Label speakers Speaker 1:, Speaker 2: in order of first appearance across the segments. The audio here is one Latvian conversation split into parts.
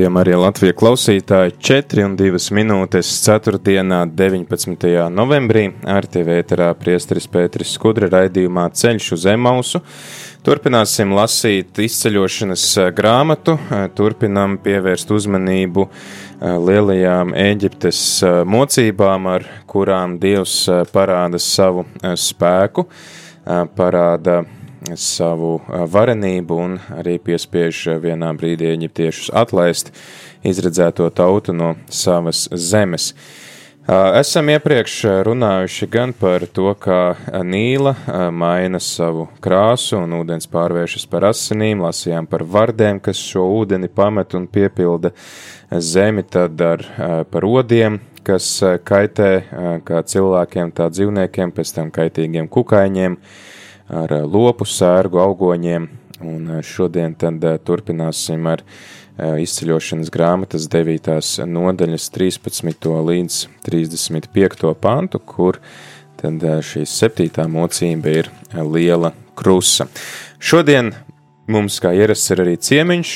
Speaker 1: Rādījumā arī Latvijas klausītāji 4 un 2 minūtes 4. 19. novembrī RTV ēterā priesteris Pēteris Skudra raidījumā Ceļš uz Emausu. Turpināsim lasīt izceļošanas grāmatu, turpinam pievērst uzmanību lielajām Ēģiptes mocībām, ar kurām Dievs parāda savu spēku, parāda savu varenību un arī piespiež vienā brīdī eģiptiešus atlaist izredzēto tautu no savas zemes. Esam iepriekš runājuši gan par to, kā Nīla maina savu krāsu un ūdens pārvēršas par asinīm, lasījām par vardēm, kas šo ūdeni pamet un piepilda zemi, tad ar, par odiem, kas kaitē kā cilvēkiem, tā dzīvniekiem, pēc tam kaitīgiem kukaiņiem, ar eh, lopu sērgu augoņiem, un eh, šodien tad eh, turpināsim ar izceļošanas grāmatas 9. nodaļas 13. līdz 35. pantu, kur tad šī septītā mocība ir liela krusa. Šodien mums, kā ierasts, ir arī ciemiņš,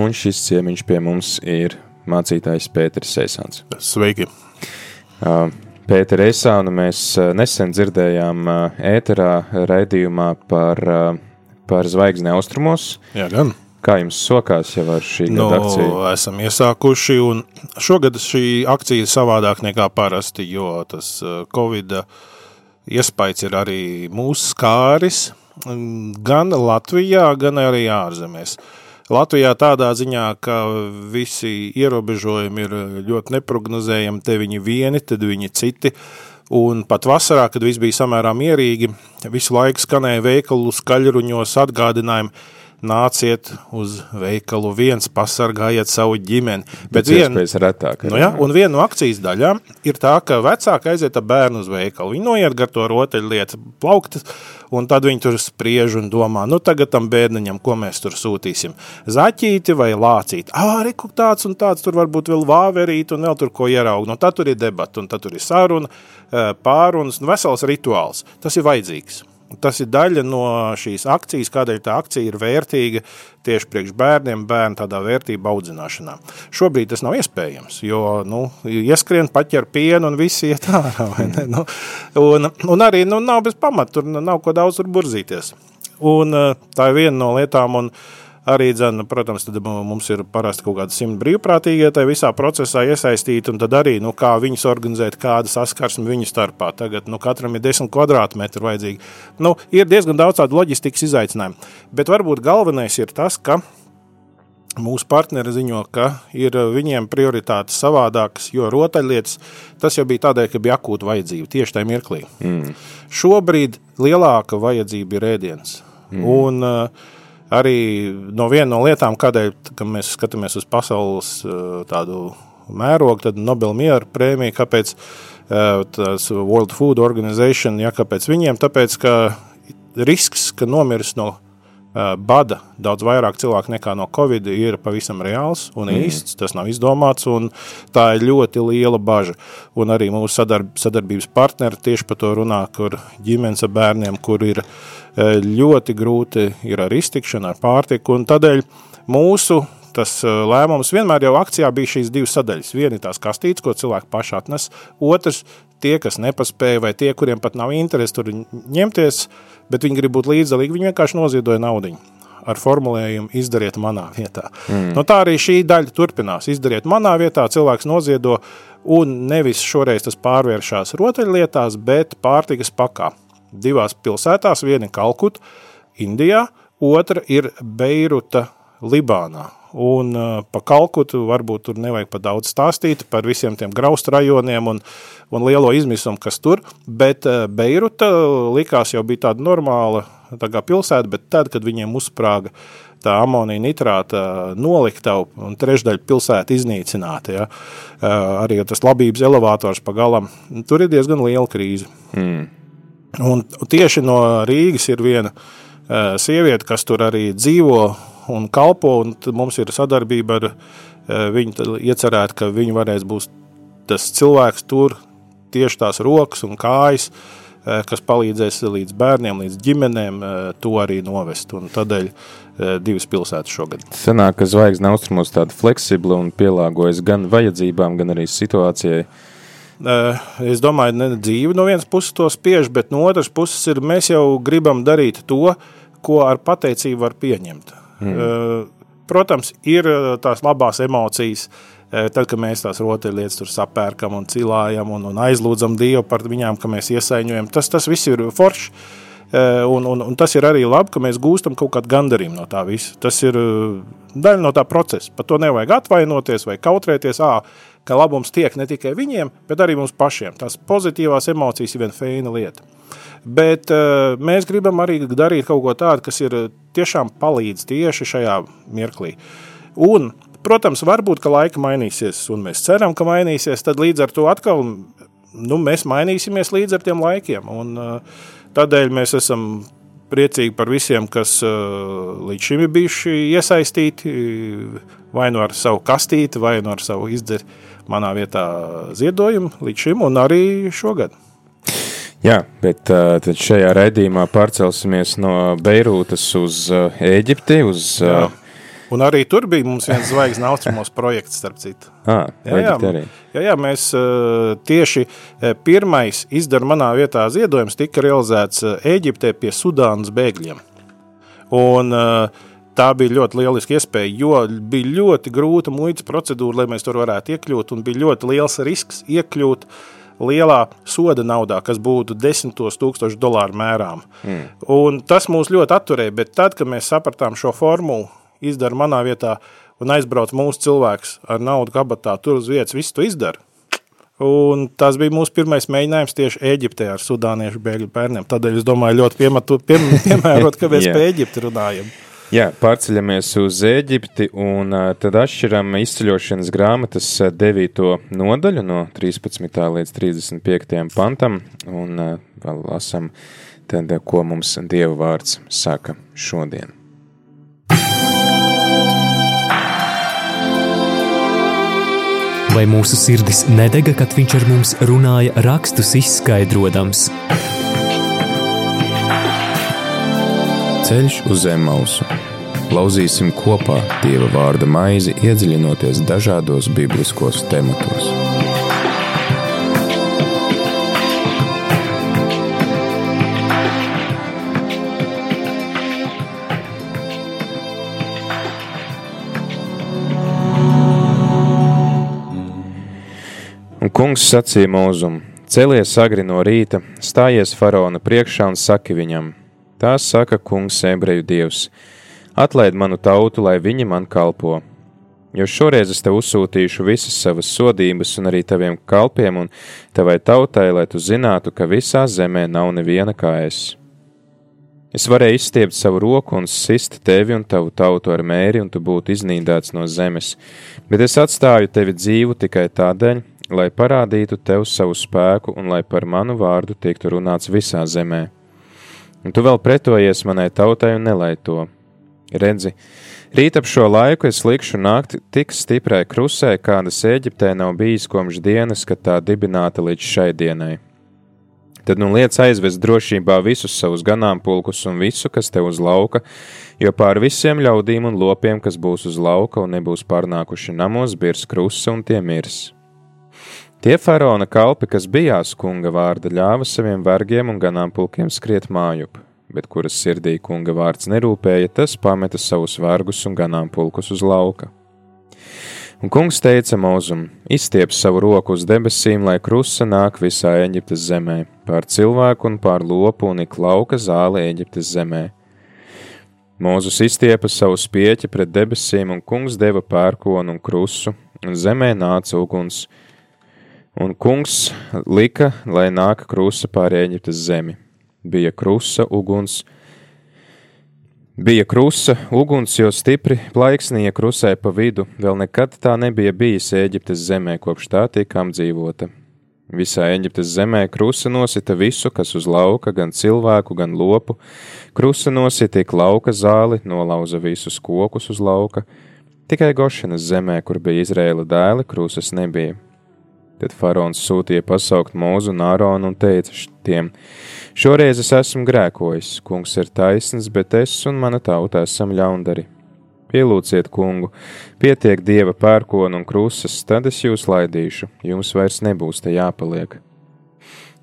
Speaker 1: un šis ciemiņš pie mums ir mācītājs Pēteris Eisāns.
Speaker 2: Sveiki!
Speaker 1: Uh, Pētera Eisānu mēs nesen dzirdējām ēterā raidījumā par, par zvaigzni austrumos.
Speaker 2: Jā, gan.
Speaker 1: Kā jums sokās jau ar šī
Speaker 2: no,
Speaker 1: gada akciju?
Speaker 2: Esam iesākuši, un šogad šī akcija ir savādāk nekā parasti, jo tas Covid iespējas ir arī mūsu skāris, gan Latvijā, gan arī ārzemēs. Uh, Latvijā tādā ziņā, ka visi ierobežojumi ir ļoti neprognozējami, te viņi vieni, tad viņi citi. Un pat vasarā, kad viss bija samērā mierīgi, visu laiku skanēja veikalu skaļruņos atgādinājumi, nāciet uz veikalu viens, pasargājiet savu ģimeni.
Speaker 1: Bet vien, retāk,
Speaker 2: nu jā, un viena no akcijas daļām ir tā, ka vecāki aiziet ar bērnu uz veikalu. Viņi noiet gar to rotaļlietu plauktas, un tad viņi tur spriež un domā, nu tagad tam bērniņam, ko mēs tur sūtīsim. Zaķīti vai lācīti. Ā, reku tāds un tāds, tur varbūt vēl vāverīt un vēl tur ko ieraug. Nu tad tur ir debata un tad tur ir saruna, pārunas, nu vesels rituāls. Tas ir vajadzīgs. Tas ir daļa no šīs akcijas, kādēļ tā akcija ir vērtīga tieši priekš bērniem, bērnu tādā vērtību audzināšanā. Šobrīd tas nav iespējams, jo nu, ieskrien paķer pienu un visi iet ārā. Nu, un, un arī nu, nav bez pamata, tur nav ko daudz tur burzīties. Un, tā ir viena no lietām, un uh, arī, dzen, protams, tad mums ir parasti kaut kādi simt brīvprātīgie tajā visā procesā iesaistīti, un tad arī, nu, kā viņus organizēt, kāda saskarsme viņu starpā. Tagad, nu, katram ir desmit kvadrātmetri vajadzīgi. Nu, ir diezgan daudz tādu loģistikas izaicinājumu, bet varbūt galvenais ir tas, ka Mūsu partneri ziņo, ka ir viņiem prioritātes savādākas, jo rotaļlietas tas jau bija tādēļ, ka bija akūta vajadzība tieši tajā mirklī. Mm. Šobrīd lielāka vajadzība ir ēdiens. Mm. Un, uh, arī no viena no lietām, kādēļ mēs skatāmies uz pasaules eh, tādu mērogu, tad Nobel miera prēmija, kāpēc eh, tas World Food Organization, ja kāpēc viņiem, tāpēc, ka risks, ka nomirs no bada daudz vairāk cilvēku nekā no Covid ir pavisam reāls un mm. īsts, tas nav izdomāts, un tā ir ļoti liela baža. Un arī mūsu sadarb sadarbības partneri tieši par to runā, kur ģimenes ar bērniem, kur ir Eh, ļoti grūti ir ar iztikšanu, ar pārtiku, un tādēļ mūsu tas eh, lēmums vienmēr jau akcijā bija šīs divas sadaļas. Viena ir tās kastītes, ko cilvēki paši atnes, otrs tie, kas nepaspēja, vai tie, kuriem pat nav interesi tur ņemties, bet viņi grib būt līdzdalīgi, viņi vienkārši noziedoja naudiņu ar formulējumu izdariet manā vietā. Mm. Nu, tā arī šī daļa turpinās. Izdariet manā vietā, cilvēks noziedo, un nevis šoreiz tas pārvēršas rotaļlietās, bet pārtikas pakā divās pilsētās, viena ir Kalkuta, Indijā, otra ir Beiruta, Libānā. Un pa Kalkutu varbūt tur nevajag pa daudz stāstīt par visiem tiem graustu rajoniem un, un lielo izmisumu, kas tur, bet Beiruta likās jau bija tāda normāla tā kā pilsēta, bet tad, kad viņiem uzsprāga tā amonija nitrāta noliktava un trešdaļa pilsēta iznīcināta, ja, arī tas labības elevators pa galam, tur ir diezgan liela krīze. Mm. Un tieši no Rīgas ir viena sieviete, kas tur arī dzīvo un kalpo, un mums ir sadarbība ar eh, viņu, iecerēt, ka viņi varēs būt tas cilvēks tur, tieši tās rokas un kājas, eh, kas palīdzēs līdz bērniem, līdz ģimenēm eh, to arī novest, un tādēļ divas pilsētas šogad.
Speaker 1: Sanāk, ka zvaigzne austrumos tāda fleksibla un pielāgojas gan vajadzībām, gan arī situācijai.
Speaker 2: Es domāju, ne dzīve no vienas puses to spiež, bet no otras puses ir mēs jau gribam darīt to, ko ar pateicību var pieņemt. Mm. Protams, ir tās labās emocijas, tad, kad mēs tās rotaļlietas tur sapērkam un cilājam un, un aizlūdzam Dievu par viņām, ka mēs iesaiņojam. Tas, tas viss ir forši. Un, un, un tas ir arī labi, ka mēs gūstam kaut kādu gandarījumu no tā visa. Tas ir daļa no tā procesa. Par to nevajag atvainoties vai kautrēties, ā, ka labums tiek ne tikai viņiem, bet arī mums pašiem. Tās pozitīvās emocijas ir viena feina lieta. Bet uh, mēs gribam arī darīt kaut ko tādu, kas ir tiešām palīdz tieši šajā mirklī. Un, protams, varbūt, ka laika mainīsies, un mēs ceram, ka mainīsies, tad līdz ar to atkal nu, mēs mainīsimies līdz ar tiem laikiem. Un, uh, tādēļ mēs esam priecīgi par visiem, kas uh, līdz šim ir bijuši iesaistīti, vai nu ar savu kastīti, vai nu ar savu izderi manā vietā ziedojumu līdz šim un arī šogad.
Speaker 1: Jā, bet uh, tad šajā raidījumā pārcelsimies no Beirūtas uz uh, Ēģipti. Uz, uh,
Speaker 2: Un arī tur bija mums viens zvaigznes austrumos projekts, starp citu.
Speaker 1: Ah, jā, jā,
Speaker 2: arī. jā, jā, mēs tieši pirmais izdara manā vietā ziedojums tika realizēts Ēģiptē pie Sudānas bēgļiem. Un tā bija ļoti lieliska iespēja, jo bija ļoti grūta muitas procedūra, lai mēs tur varētu iekļūt, un bija ļoti liels risks iekļūt lielā soda naudā, kas būtu desmitos tūkstošu dolāru mērām. Mm. Un tas mūs ļoti atturēja, bet tad, kad mēs sapratām šo formulu, izdara manā vietā un aizbrauc mūsu cilvēks ar naudu kabatā, tur uz vietas visu to izdara. Un tas bija mūsu pirmais mēģinājums tieši Eģiptē ar sudāniešu bēgļu bērniem. Tādēļ es domāju, ļoti piematu, piem, piemērot, ka mēs yeah. par Eģipti runājam.
Speaker 1: Jā, pārceļamies uz Eģipti un tad atšķiram izceļošanas grāmatas 9. nodaļu no 13. līdz 35. pantam un vēl lasam tad, ko mums Dieva vārds saka šodien.
Speaker 3: Vai mūsu sirdis nedega, kad viņš ar mums runāja rakstus izskaidrojams?
Speaker 4: Ceļš uz zem mausu. Lauzīsim kopā Dieva vārda maizi, iedziļinoties dažādos bibliskos tematos.
Speaker 1: Un kungs sacīja mūzum: Celies agri no rīta, stājies faraona priekšā un saki viņam: Tā saka kungs, ebreju dievs: Atlaid manu tautu, lai viņi man kalpo. Jo šoreiz es tev uzsūtīšu visas savas sodības un arī taviem kalpiem un tavai tautai, lai tu zinātu, ka visā zemē nav neviena kā es. Es varēju izstiept savu roku un sist tevi un tavu tautu ar mēri, un tu būtu iznīdēts no zemes, bet es atstāju tevi dzīvu tikai tādēļ, lai parādītu tev savu spēku un lai par manu vārdu tiktu runāts visā zemē un tu vēl pretojies manai tautai un nelai to. Redzi, rīt ap šo laiku es likšu nākt tik stiprai krusē, kādas Eģiptē nav bijis kopš dienas, kad tā dibināta līdz šai dienai. Tad nu liec aizvest drošībā visus savus ganāmpulkus un visu, kas te uz lauka, jo pār visiem ļaudīm un lopiem, kas būs uz lauka un nebūs pārnākuši namos, birs krusa un tie mirs. Tie faraona kalpi, kas bijās kunga vārda, ļāva saviem vergiem un ganāmpulkiem skriet mājup, bet kuras sirdī kunga vārds nerūpēja, tas pameta savus vergus un ganāmpulkus uz lauka. Un kungs teica Mozum: Izstiep savu roku uz debesīm, lai krusta nāk visā Eģiptes zemē, pār cilvēku un pār lopu un ik lauka zāli Eģiptes zemē. Mūzus izstiepa savu spieķi pret debesīm, un kungs deva pērkonu un krusu, un zemē nāca uguns, un kungs lika, lai nāka krusa pāri Eģiptes zemi. Bija krusa, uguns, bija krusa, uguns, jo stipri plaiksnīja krusē pa vidu, vēl nekad tā nebija bijis Eģiptes zemē, kopš tā tikām dzīvota. Visā Eģiptes zemē krusa nosita visu, kas uz lauka, gan cilvēku, gan lopu. Krusa nositīja lauka zāli, nolauza visus kokus uz lauka. Tikai Gošanas zemē, kur bija Izraēla dēli, krusas nebija. Tad faraons sūtīja pasaukt mūzu un āronu un teica tiem: Šoreiz es esmu grēkojis, kungs ir taisns, bet es un mana tauta esam ļaundari. Pielūdziet kungu, pietiek dieva pērkona un krusas, tad es jūs laidīšu, jums vairs nebūs te jāpaliek.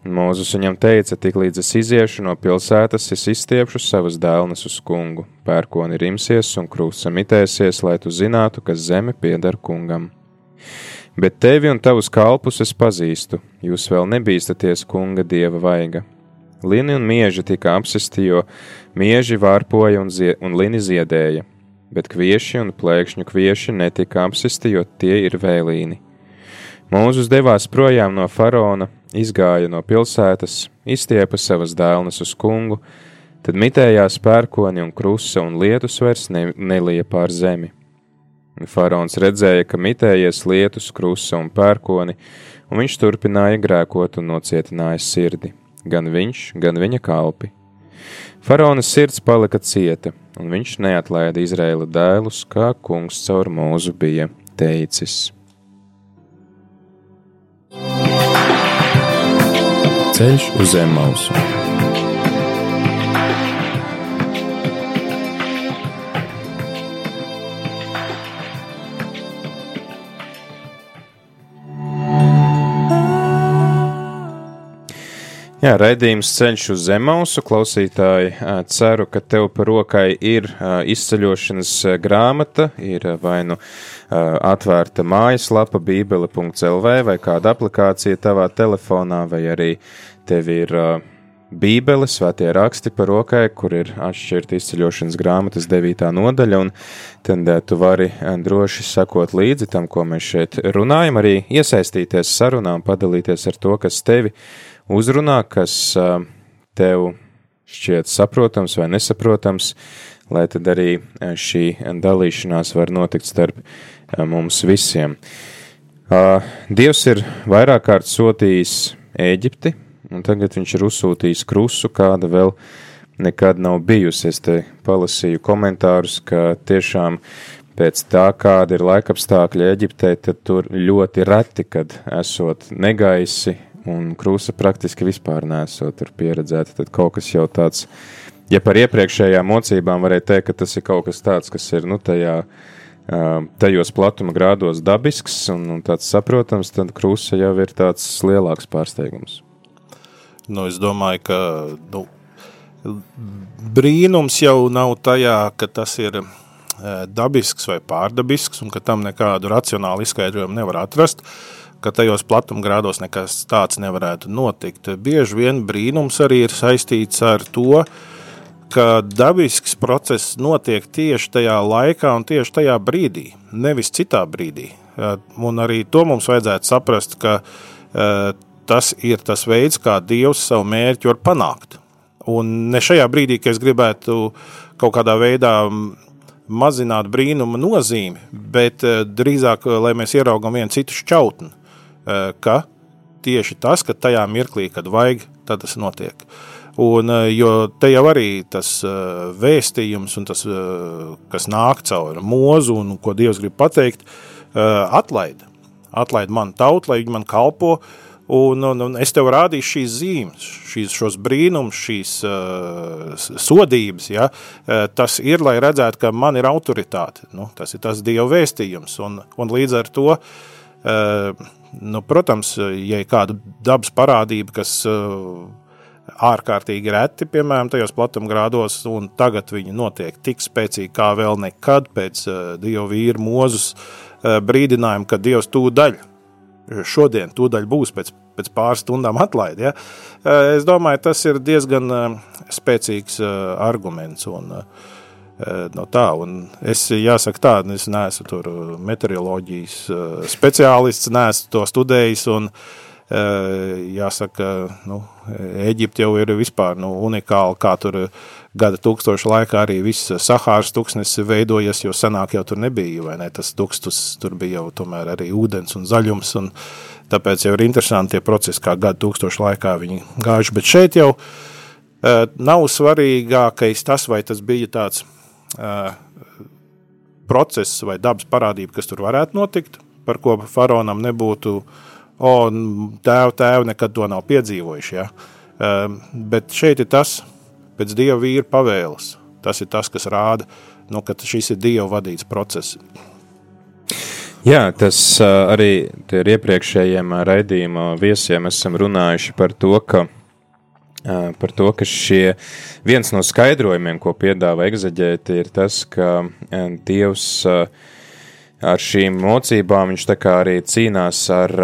Speaker 1: Mūzus viņam teica, tik līdz es iziešu no pilsētas, es izstiepšu savas dēlnes uz kungu, pērkoni rimsies un krusa mitēsies, lai tu zinātu, ka zeme pieder kungam. Bet tevi un tavus kalpus es pazīstu, jūs vēl nebīstaties kunga dieva vaiga. Lini un mieži tika apsisti, jo mieži vārpoja un, zie un lini ziedēja bet kvieši un plēkšņu kvieši netika apsisti, jo tie ir vēlīni. Mūzus devās projām no faraona, izgāja no pilsētas, izstiepa savas dēlnes uz kungu, tad mitējās pērkoni un krusa un lietus vairs ne, nelija pār zemi. Faraons redzēja, ka mitējies lietus, krusa un pērkoni, un viņš turpināja grēkot un nocietināja sirdi, gan viņš, gan viņa kalpi. Faraona sirds palika cieta, un viņš neatlaida Izraēla dēlus, kā kungs caur mūzu bija teicis.
Speaker 4: Ceļš uz zem mausu.
Speaker 1: Jā, raidījums ceļš uz zemausu klausītāji. Ceru, ka tev par rokai ir izceļošanas grāmata, ir vai nu atvērta mājaslapa bībele.lv vai kāda aplikācija tavā telefonā, vai arī tev ir Bībele, svētie raksti par rokai, kur ir atšķirta izceļošanas grāmatas devītā nodaļa, un tad tu vari droši sakot līdzi tam, ko mēs šeit runājam, arī iesaistīties sarunā un padalīties ar to, kas tevi uzrunā, kas tev šķiet saprotams vai nesaprotams, lai tad arī šī dalīšanās var notikt starp mums visiem. Dievs ir vairāk kārt sūtījis Ēģipti, un tagad viņš ir uzsūtījis krusu, kāda vēl nekad nav bijusi. Es te palasīju komentārus, ka tiešām pēc tā, kāda ir laikapstākļi Eģiptē, tad tur ļoti reti, kad esot negaisi un krūsa praktiski vispār nesot pieredzēta, tad kaut kas jau tāds, ja par iepriekšējām mocībām varēja teikt, ka tas ir kaut kas tāds, kas ir, nu, tajā, tajos platuma grādos dabisks un, un tāds saprotams, tad krūsa jau ir tāds lielāks pārsteigums.
Speaker 2: Nu, es domāju, ka, nu, brīnums jau nav tajā, ka tas ir dabisks vai pārdabisks un ka tam nekādu racionālu izskaidrojumu nevar atrast. Uh, ka tajos platumgrādos nekas tāds nevarētu notikt. Bieži vien brīnums arī ir saistīts ar to, ka dabisks process notiek tieši tajā laikā un tieši tajā brīdī, nevis citā brīdī. Un arī to mums vajadzētu saprast, ka tas ir tas veids, kā Dievs savu mērķu var panākt. Un ne šajā brīdī, ka es gribētu kaut kādā veidā mazināt brīnuma nozīmi, bet drīzāk, lai mēs ieraugam vienu citu šķautni. Eh, ka tieši tas, ka tajā mirklī, kad vajag, tad tas notiek. Un, eh, jo te jau arī tas uh, vēstījums, tas, kas nāk caur mūzu, un ko Dievs grib pateikt, atlaid. Atlaid man tautu, lai viņi man kalpo, un, un, un es tev rādīšu šīs zīmes, šīs, šos brīnums, šīs uh, sodības. Ja? Uh, tas ir, lai redzētu, ka man ir autoritāte. Nu, tas ir tas Dieva vēstījums, un, un līdz ar to uh, Nu, protams, ja ir kāda dabas parādība, kas uh, ārkārtīgi reti, piemēram, tajos platumgrādos, un tagad viņi notiek tik spēcīgi kā vēl nekad pēc uh, Dieva vīra mūzus uh, brīdinājuma, ka Dievs tūdaļ, šodien tūdaļ būs pēc, pēc pāris stundām atlaid. Ja? Es domāju, tas ir diezgan spēcīgs arguments, un no tā, un es jāsaka tā, es neesmu tur meteoroloģijas speciālists, neesmu to studējis, un jāsaka, nu, Eģipte jau ir vispār nu, unikāla, kā tur gada tūkstošu laikā arī viss Sahāras tūkstnes veidojas, jo senāk jau tur nebija, vai ne, tas tūkstus, tur bija jau tomēr arī ūdens un zaļums, un tāpēc jau ir interesanti tie procesi, kā gada tūkstošu laikā viņi gājuši, bet šeit jau nav svarīgākais tas, vai tas bija tāds process vai dabas parādība, kas tur varētu notikt, par ko faraonam nebūtu, o, tēvu, tēvu nekad to nav piedzīvojuši, ja? bet šeit ir tas, pēc Dieva vīra pavēles. Tas ir tas, kas rāda, nu, ka šis ir Dieva vadīts process.
Speaker 1: Jā, tas arī ar iepriekšējiem raidījuma viesiem esam runājuši par to, ka, par to, ka šie viens no skaidrojumiem, ko piedāvā egzaģēti, ir tas, ka Dievs ar šīm mocībām viņš tā kā arī cīnās ar,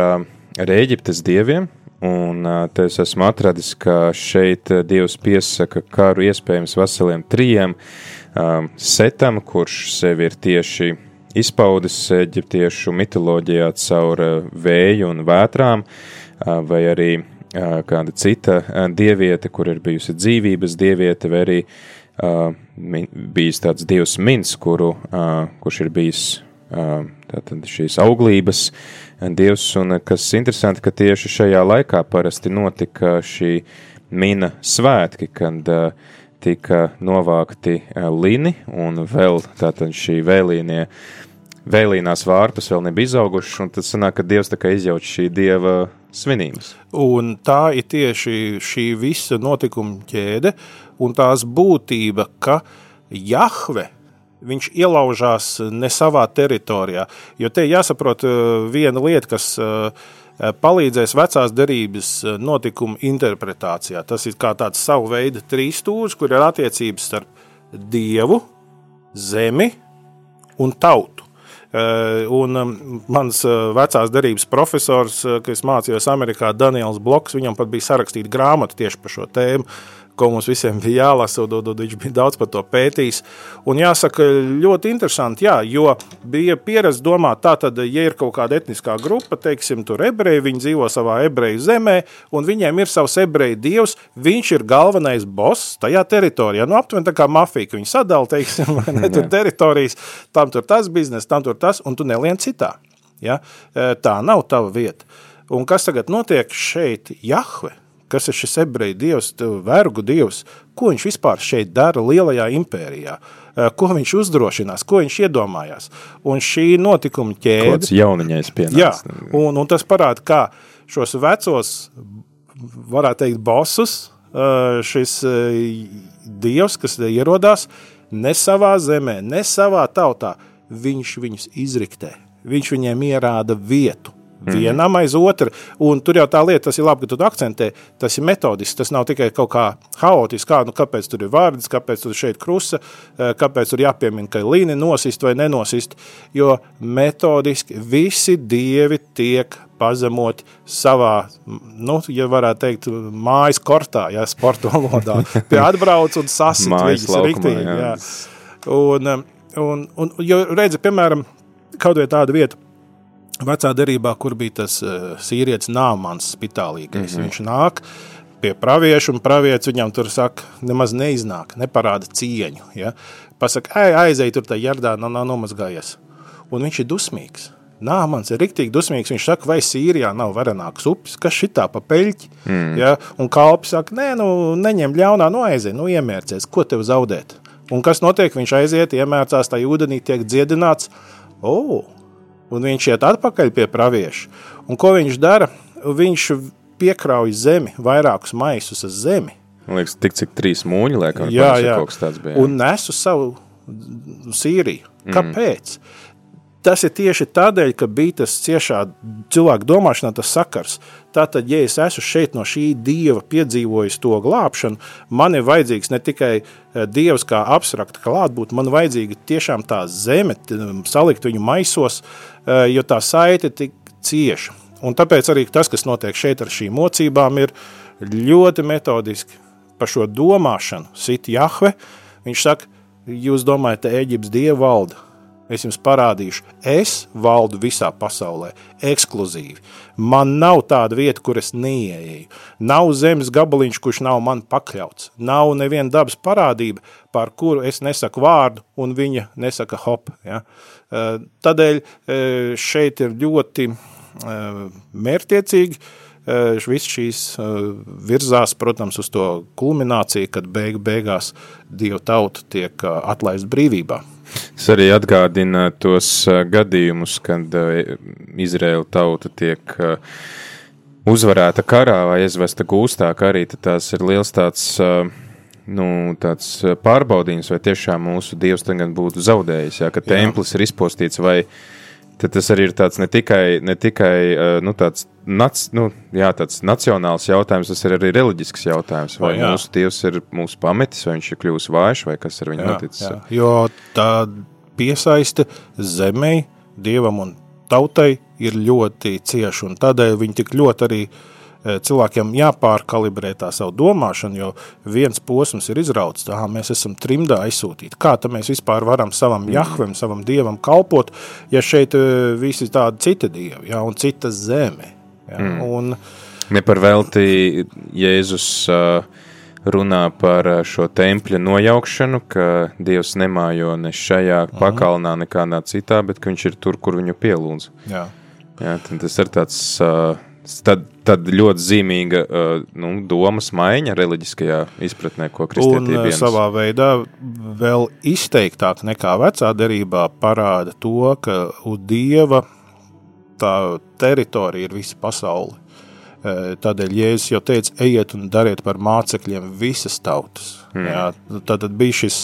Speaker 1: ar Eģiptes dieviem, Un te es esmu atradis, ka šeit Dievs piesaka karu iespējams veseliem trijiem setam, kurš sevi ir tieši izpaudis eģiptiešu mitoloģijā caur vēju un vētrām, vai arī kāda cita dieviete, kur ir bijusi dzīvības dieviete, vai arī bijis tāds dievs mins, kuru, kurš ir bijis tātad šīs auglības dievs, un kas interesanti, ka tieši šajā laikā parasti notika šī mina svētki, kad tika novākti lini, un vēl tātad šī vēlīnie, vēlīnās vārpus vēl nebija izaugušas, un tad sanāk, ka dievs tā kā izjauč šī dieva svinības.
Speaker 2: Un tā ir tieši šī visa notikuma ķēde, un tās būtība, ka Jahve viņš ielaužās ne savā teritorijā. Jo te jāsaprot eh, viena lieta, kas eh, palīdzēs vecās derības eh, notikumu interpretācijā. Tas ir kā tāds savu veidu trīsstūris, kur ir attiecības starp dievu, zemi un tautu. Un mans vecās derības profesors, kas mācījās Amerikā, Daniels Bloks, viņam pat bija sarakstīta grāmata tieši par šo tēmu ko mums visiem bija jālasa, viņš bija daudz par to pētījis. Un jāsaka, ļoti interesanti, jā, jo bija pieredze domāt, tā tad, ja ir kaut kāda etniskā grupa, teiksim, tur ebreji, viņi dzīvo savā ebreju zemē, un viņiem ir savs ebreju dievs, viņš ir galvenais boss tajā teritorijā. Nu, aptuveni tā kā mafija, ka viņi sadala, teiksim, ne, tur teritorijas, tam tur tas biznes, tam tur tas, un tu nelien citā. Ja? E, tā nav tava vieta. Un kas tagad notiek šeit, Jahve? Kas ir šis ebreju dievs, vergu dievs, ko viņš vispār šeit dara lielajā impērijā, eh, ko viņš uzdrošinās, ko viņš iedomājās. Un šī notikuma ķēde...
Speaker 1: Kāds jauniņais pienāca.
Speaker 2: Jā, un, un tas parāda, kā šos vecos, varētu teikt, bosus, eh, šis eh, dievs, kas ierodās ne savā zemē, ne savā tautā, viņš viņus izriktē. Viņš viņiem ierāda vietu. Mm. Vienam aiz otru. Un tur jau tā lieta, tas ir labi, ka tu akcentē, tas ir metodisks. Tas nav tikai kaut kā haotiski, kā, nu, kāpēc tur ir vārds, kāpēc tur šeit krusta, eh, kāpēc tur jāpiemina, ka līnija nosist vai nenosist. Jo metodiski visi dievi tiek pazemot savā, nu, ja varētu teikt, mājas kortā, ja sporta valodā. Pie atbrauc un sasit viņas riktīgi. Jā. Jā. Un, un, un, jo redzi, piemēram, kaut vai tāda vieta, vecā derībā, kur bija tas uh, sīrietis Nāmans spitālīgais. Mm -hmm. Viņš nāk pie pravieša, un pravietis viņam tur saka, nemaz neiznāk, neparāda cieņu. Ja? Pasaka, ej, aizej tur tajā jardā, nav, nav nomazgājies. Un viņš ir dusmīgs. Nāmans ir rīktīgi dusmīgs. Viņš saka, vai Sīrijā nav varenāks upes, kas šitā pa peļķi. Mm. Ja? Un kalps saka, nē, nu, neņem ļaunā, nu aizej, nu iemērcies, ko tev zaudēt. Un kas notiek? Viņš aiziet, iemērcās tajā ūdenī, tiek dziedināts. Oh, un viņš iet atpakaļ pie pravieša. Un ko viņš dara? Viņš piekrauj zemi, vairākus maisus uz zemi.
Speaker 1: Man liekas, tik cik trīs mūņi, liekam,
Speaker 2: jā, jā. kaut kas tāds bija. Un nes uz savu Sīriju. Mm. Kāpēc? Mm. Tas ir tieši tādēļ, ka bija tas ciešā cilvēka domāšanā, tas sakars. Tātad, ja es esmu šeit no šī dieva piedzīvojis to glābšanu, man ir vajadzīgs ne tikai eh, dievs kā abstrakta klātbūt, man vajadzīga tiešām tā zeme, salikt viņu maisos, eh, jo tā saite tik cieša. Un tāpēc arī tas, kas notiek šeit ar šīm mocībām, ir ļoti metodiski par šo domāšanu. Sit Jahve, viņš saka, jūs domājat, ka Eģiptes dieva valda? Es jums parādīšu, es valdu visā pasaulē, ekskluzīvi. Man nav tāda vieta, kur es neieeju. Nav zemes gabaliņš, kurš nav man pakļauts. Nav neviena dabas parādība, par kuru es nesaku vārdu, un viņa nesaka hop. Ja? Tādēļ šeit ir ļoti mērtiecīgi viss šīs virzās, protams, uz to kulmināciju, kad beig beigās Dieva tauta tiek atlaist brīvībā.
Speaker 1: Tas arī atgādina tos gadījumus, kad Izraēla tauta tiek uzvarēta karā vai aizvesta gūstā karī, tad tās ir liels tāds, nu, tāds pārbaudījums, vai tiešām mūsu dievs tagad būtu zaudējis, jā, ka templis ir izpostīts vai tad tas arī ir tāds ne tikai, ne tikai nu, tāds, nac, nu, jā, tāds nacionāls jautājums, tas ir arī reliģisks jautājums. Vai jā. mūsu dievs ir mūsu pametis, vai viņš ir kļuvis vājš, vai kas ar viņu jā, noticis? Jā.
Speaker 2: Jo tā piesaiste zemei, dievam un tautai ir ļoti cieša, un tādēļ viņi tik ļoti arī cilvēkiem jāpārkalibrē tā savu domāšanu, jo viens posms ir izrauts, tā mēs esam trimdā aizsūtīti. Kā tad mēs vispār varam savam mm. jahvem, savam dievam kalpot, ja šeit visi tādi citi dievi, ja, un cita zeme. Ja, mm. un,
Speaker 1: ne par velti Jēzus uh, runā par eh, šo tempļa nojaukšanu, ka Dievs nemājo ne šajā. -huh. pakalnā, nekādā citā, bet ka viņš ir tur, kur viņu pielūdz. Jā. Jā, tas ir tāds uh, tad, tad ļoti zīmīga uh, nu, domas maiņa reliģiskajā izpratnē, ko kristietība
Speaker 2: ir. Savā veidā vēl izteiktāk nekā vecā derībā parāda to, ka uz Dieva tā teritorija ir visa pasaule. Tādēļ Jēzus jau teica, ejiet un dariet par mācekļiem visas tautas. Mm. Jā, tad bija šis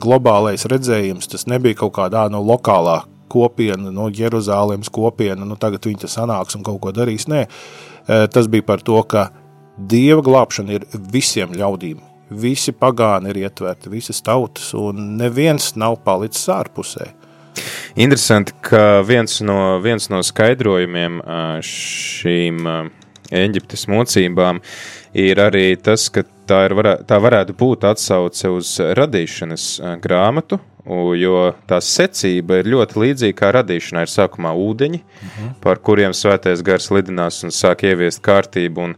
Speaker 2: globālais redzējums, tas nebija kaut kādā no lokālā kopiena, no Jeruzālēmas kopiena, nu tagad viņi te sanāks un kaut ko darīs. Nē, tas bija par to, ka Dieva glābšana ir visiem ļaudīm. Visi pagāni ir ietverti, visas tautas, un neviens nav palicis ārpusē.
Speaker 1: Interesanti, ka viens no, viens no skaidrojumiem šīm Eģiptes mocībām, ir arī tas, ka tā, ir, varē, tā varētu būt atsauce uz radīšanas grāmatu, jo tā secība ir ļoti līdzīga kā radīšanai. Ir sākumā ūdeņi, uh mhm. -huh. par kuriem svētais gars lidinās un sāk ieviest kārtību, un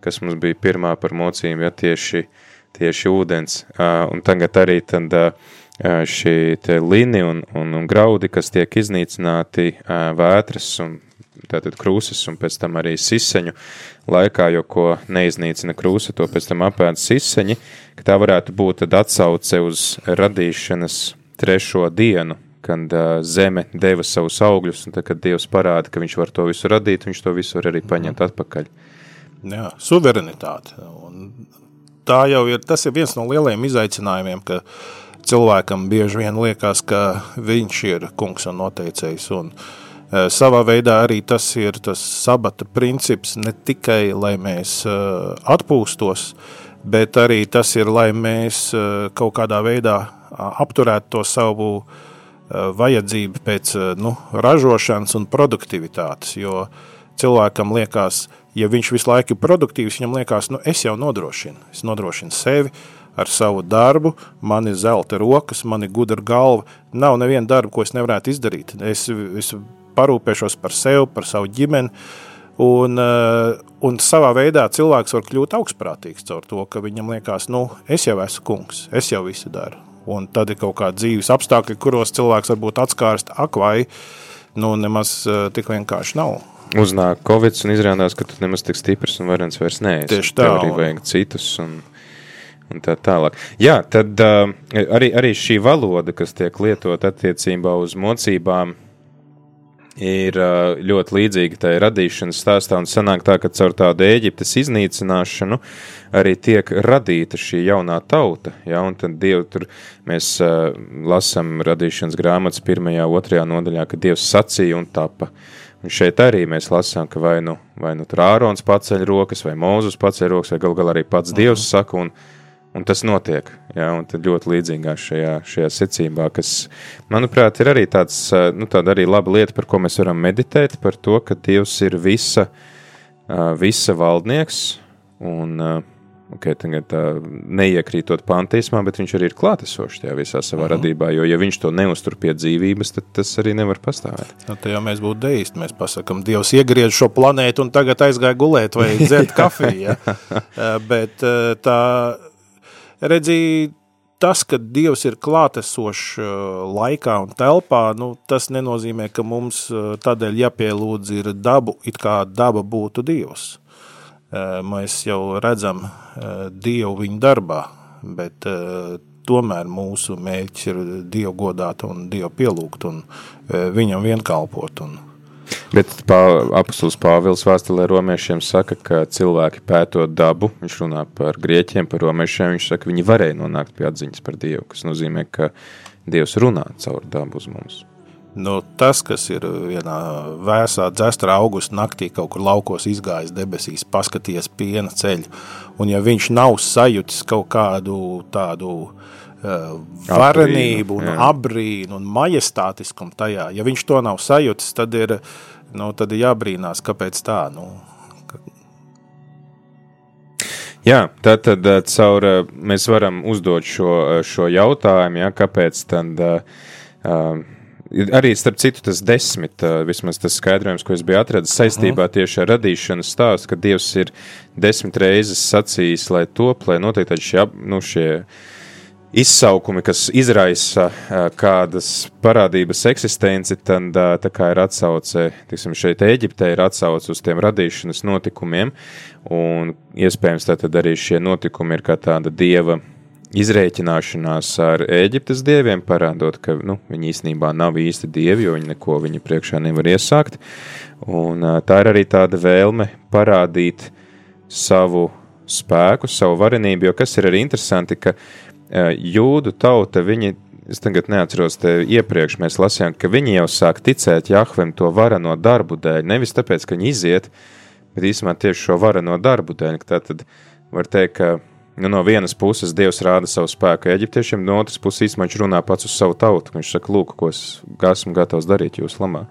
Speaker 1: kas mums bija pirmā par mocīm, ja tieši, tieši ūdens. Un tagad arī tad šī lini un, un, un graudi, kas tiek iznīcināti vētras un tātad krūzes un pēc tam arī siseņu laikā, jo ko neiznīcina krūze, to pēc tam apēd siseņi, ka tā varētu būt atsauce uz radīšanas trešo dienu, kad uh, zeme deva savus augļus, un tad, kad Dievs parāda, ka viņš var to visu radīt, viņš to visu var arī paņemt mm. atpakaļ.
Speaker 2: Jā, suverenitāte. Un tā jau ir, tas ir viens no lielajiem izaicinājumiem, ka cilvēkam bieži vien liekas, ka viņš ir kungs un noteicējs, un uh, savā veidā arī tas ir tas sabata princips, ne tikai lai mēs eh, atpūstos, bet arī tas ir, lai mēs eh, kaut kādā veidā apturētu to savu vajadzību pēc nu, ražošanas un produktivitātes, jo cilvēkam liekas, ja viņš visu laiku ir produktīvs, viņam liekas, nu es jau nodrošinu, es nodrošinu sevi, ar savu darbu, man ir zelta rokas, man ir gudra galva. Nav neviena darba, ko es nevarētu izdarīt. Es, es parūpēšos par sevi, par savu ģimeni. Un, eh, un savā veidā cilvēks var kļūt augstprātīgs caur to, ka viņam liekas, nu, es jau esmu kungs, es jau visu daru. Un tad ir kaut kādi dzīves apstākļi, kuros cilvēks varbūt atskārst, ak, vai nu, nemaz uh, tik vienkārši nav.
Speaker 1: Uznāk Covid un izrādās, ka tu nemaz tik stiprs un varens vairs neesi.
Speaker 2: Tieši tā.
Speaker 1: Tev arī vajag citus un, un tā tālāk. Jā, tad uh, arī, arī šī valoda, kas tiek lietot attiecībā uz mocībām, ir ļoti līdzīga tai radīšanas stāstā, un sanāk tā, ka caur tādu Ēģiptes iznīcināšanu arī tiek radīta šī jaunā tauta, ja, un tad Dievu tur mēs uh, lasam radīšanas grāmatas pirmajā, otrajā nodaļā, ka Dievs sacīja un tapa. Un šeit arī mēs lasām, ka vai nu, vai nu tur Ārons paceļ rokas, vai Mūzus paceļ rokas, vai gal galā arī pats Dievs -huh. saka, un Un tas notiek, tad ļoti līdzīgā šajā, šajā secībā, kas, manuprāt, ir arī tāds, nu, tāda arī laba lieta, par ko mēs varam meditēt, par to, ka Dievs ir visa, visa valdnieks, un okay, tagad neiekrītot pantīsmā, bet viņš arī ir klātesošs tajā visā savā uh -huh. radībā, jo ja viņš to neuztur pie dzīvības, tad tas arī nevar pastāvēt.
Speaker 2: Nu, tā jau mēs būtu deisti, mēs pasakam, Dievs iegriež šo planētu un tagad aizgāja gulēt vai dzert kafiju, ja? bet tā, redzī, tas, ka Dievs ir klātesošs laikā un telpā, nu, tas nenozīmē, ka mums tādēļ jāpielūdz ir dabu, it kā daba būtu Dievs. Eh, mēs jau redzam Dievu viņa darbā, bet tomēr mūsu mērķis ir Dievu godāt un Dievu pielūgt un viņam vienkalpot. Un,
Speaker 1: Bet apustulis Pāvils vēstulē romiešiem saka, ka cilvēki pētot dabu, viņš runā par grieķiem, par romiešiem, viņš saka, viņi varēja nonākt pie atziņas par Dievu, kas nozīmē, ka Dievs runā caur dabu uz mums.
Speaker 2: Nu, tas, kas ir vienā vēsā dzestra augusta naktī kaut kur laukos izgājis debesīs, paskaties piena ceļu, un ja viņš nav sajūtis kaut kādu tādu uh, varenību un abrīnu un majestātiskumu tajā, ja viņš to nav sajūtis, tad ir, nu, tad ir jābrīnās, kāpēc tā, nu,
Speaker 1: Jā, tad, tad caur, mēs varam uzdot šo, šo jautājumu, ja, kāpēc tad uh, Arī starp citu, tas desmit, vismaz tas skaidrojums, ko es biju atradis saistībā tieši ar radīšanas stāstu, ka Dievs ir desmit reizes sacījis, lai top, lai notiek tādi šie, nu, šie izsaukumi, kas izraisa kādas parādības eksistenci, tad tā kā ir atsauce, tiksim, šeit Eģiptē ir atsauce uz tiem radīšanas notikumiem, un iespējams tātad arī šie notikumi ir kā tāda Dieva izrēķināšanās ar Eģiptes dieviem, parādot, ka nu, viņi īstenībā nav īsti dievi, jo viņi neko viņa priekšā nevar iesākt. Un, tā ir arī tāda vēlme parādīt savu spēku, savu varenību, jo kas ir arī interesanti, ka jūdu tauta, viņi, es tagad neatceros, te iepriekš mēs lasījām, ka viņi jau sāk ticēt Jahvem to varano darbu dēļ, nevis tāpēc, ka viņi iziet, bet īstenībā tieši šo varano darbu dēļ, tā tad var teikt, ka Nu, no vienas puses Dievs rāda savu spēku eģiptiešiem, no otras puses īstenībā viņš runā pats uz savu tautu. Viņš saka, lūk, ko es esmu gatavs darīt jūsu lamā.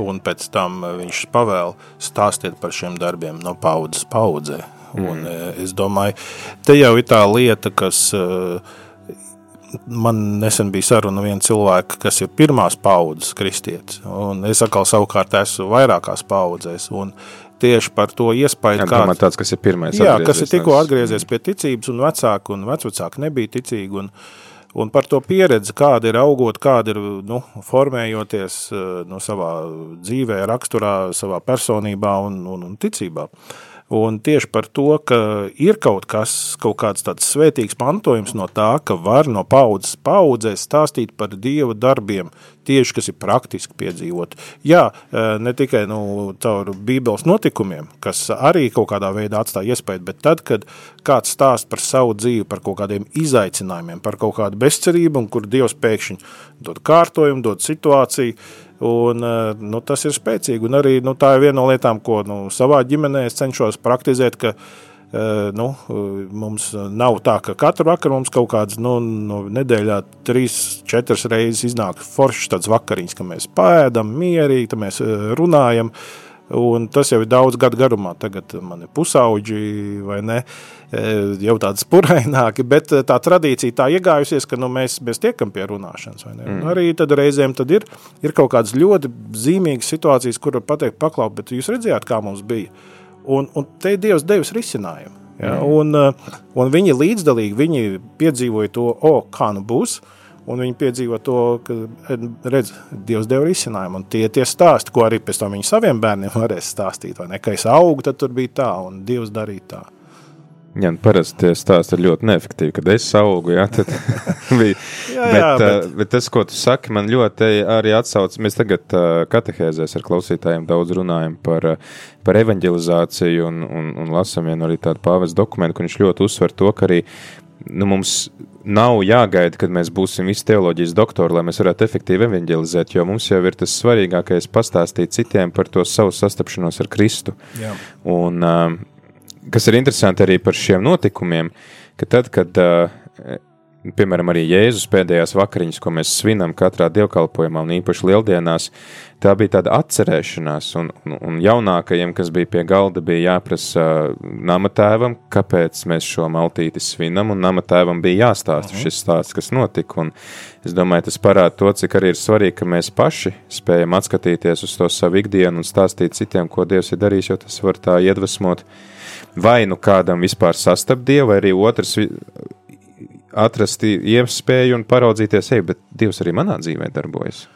Speaker 2: Un pēc tam viņš pavēl stāstiet par šiem darbiem no paudzes paudzē. Mm. Un, eh, es domāju, te jau ir tā lieta, kas eh, man nesen bija saruna viena cilvēka, kas ir pirmās paudzes kristietis. Un es atkal savukārt esmu vairākās paudzēs. Tieši par to iespēju,
Speaker 1: kā tāds, kas ir pirmais.
Speaker 2: Jā, kas ir tikko atgriezies pie ticības, un vecāki un vecvecāki nebija ticīgi. Un, un par to pieredzi, kāda ir augot, kāda ir nu, formējoties nu, savā dzīvē, raksturā, savā personībā un, un, un ticībā. Uh, Un tieši par to, ka ir kaut kas, kaut kāds tāds svētīgs mantojums no tā, ka var no paudzes paudzē stāstīt par Dieva darbiem, tieši kas ir praktiski piedzīvot. Jā, e, ne tikai nu, caur bībeles notikumiem, kas arī kaut kādā veidā atstāja iespēju, bet tad, kad kāds stāst par savu dzīvi, par kaut kādiem izaicinājumiem, par kaut kādu bezcerību, un kur Dievs pēkšņi dod kārtojumu, dod situāciju, Un, eh, nu, tas ir spēcīgi. Un arī nu, tā ir viena no lietām, ko nu, savā ģimenē es cenšos praktizēt. Ka, eh, Nu, mums nav tā, ka katru vakaru mums kaut kāds nu, nu, nedēļā trīs, četras reizes iznāk foršs tāds vakariņš, ka mēs pēdam mierīgi, mēs eh, runājam. Un tas jau ir daudz gadu garumā. Tagad man ir pusauģi vai ne. Eh, jau tādi spuraināki, bet eh, tā tradīcija tā iegājusies, ka nu, mēs, mēs tiekam pie runāšanas. Mm. Arī tad reizēm tad ir, ir kaut kādas ļoti zīmīgas situācijas, kur pateikt, paklaut, bet jūs redzējāt, kā mums bija. Un, un te ir Dievs devis risinājumu. Ja? Un, eh, un viņi līdzdalīgi, viņi piedzīvoja to, o, kā nu būs, un viņi piedzīvo to, ka, redz, Dievs deva risinājumu, un tie, tie stāsti, ko arī pēc tam viņi saviem bērniem varēs stāstīt, vai ne, ka es augu, tad tur bija tā, un Dievs darīja tā.
Speaker 1: Jā, nu, parasti tie stāsti ir ļoti neefektīvi. Kad es augu, jā, tad bija. jā, bet, jā, bet... Uh, bet tas, ko tu saki, man ļoti arī atsauc. Mēs tagad uh, katehēzēs ar klausītājiem daudz runājam par, uh, par evanģelizāciju un, un, un lasam vienu arī tādu pāvis dokumentu, kur viņš ļoti uzsver to, ka arī nu, mums nav jāgaida, kad mēs būsim visi teoloģijas doktori, lai mēs varētu efektīvi evanģelizēt, jo mums jau ir tas svarīgākais pastāstīt citiem par to savu sastapšanos ar Kristu. Jā. Un, uh, kas ir interesanti arī par šiem notikumiem, ka tad, kad uh, piemēram, arī Jēzus pēdējās vakariņas, ko mēs svinam katrā dievkalpojumā un īpaši lieldienās, tā bija tāda atcerēšanās, un, un, un jaunākajiem, kas bija pie galda, bija jāprasa namatēvam, kāpēc mēs šo maltīti svinam, un namatēvam bija jāstāsta -huh. šis stāsts, kas notika, un es domāju, tas parāda to, cik arī ir svarīgi, ka mēs paši spējam atskatīties uz to savu ikdienu un stāstīt citiem, ko Dievs ir darījis, jo tas var tā iedvesmot vai nu kādam vispār sastapt Dievu, vai arī otrs atrast iespēju un paraudzīties, ej, bet Dievs arī manā dzīvē darbojas.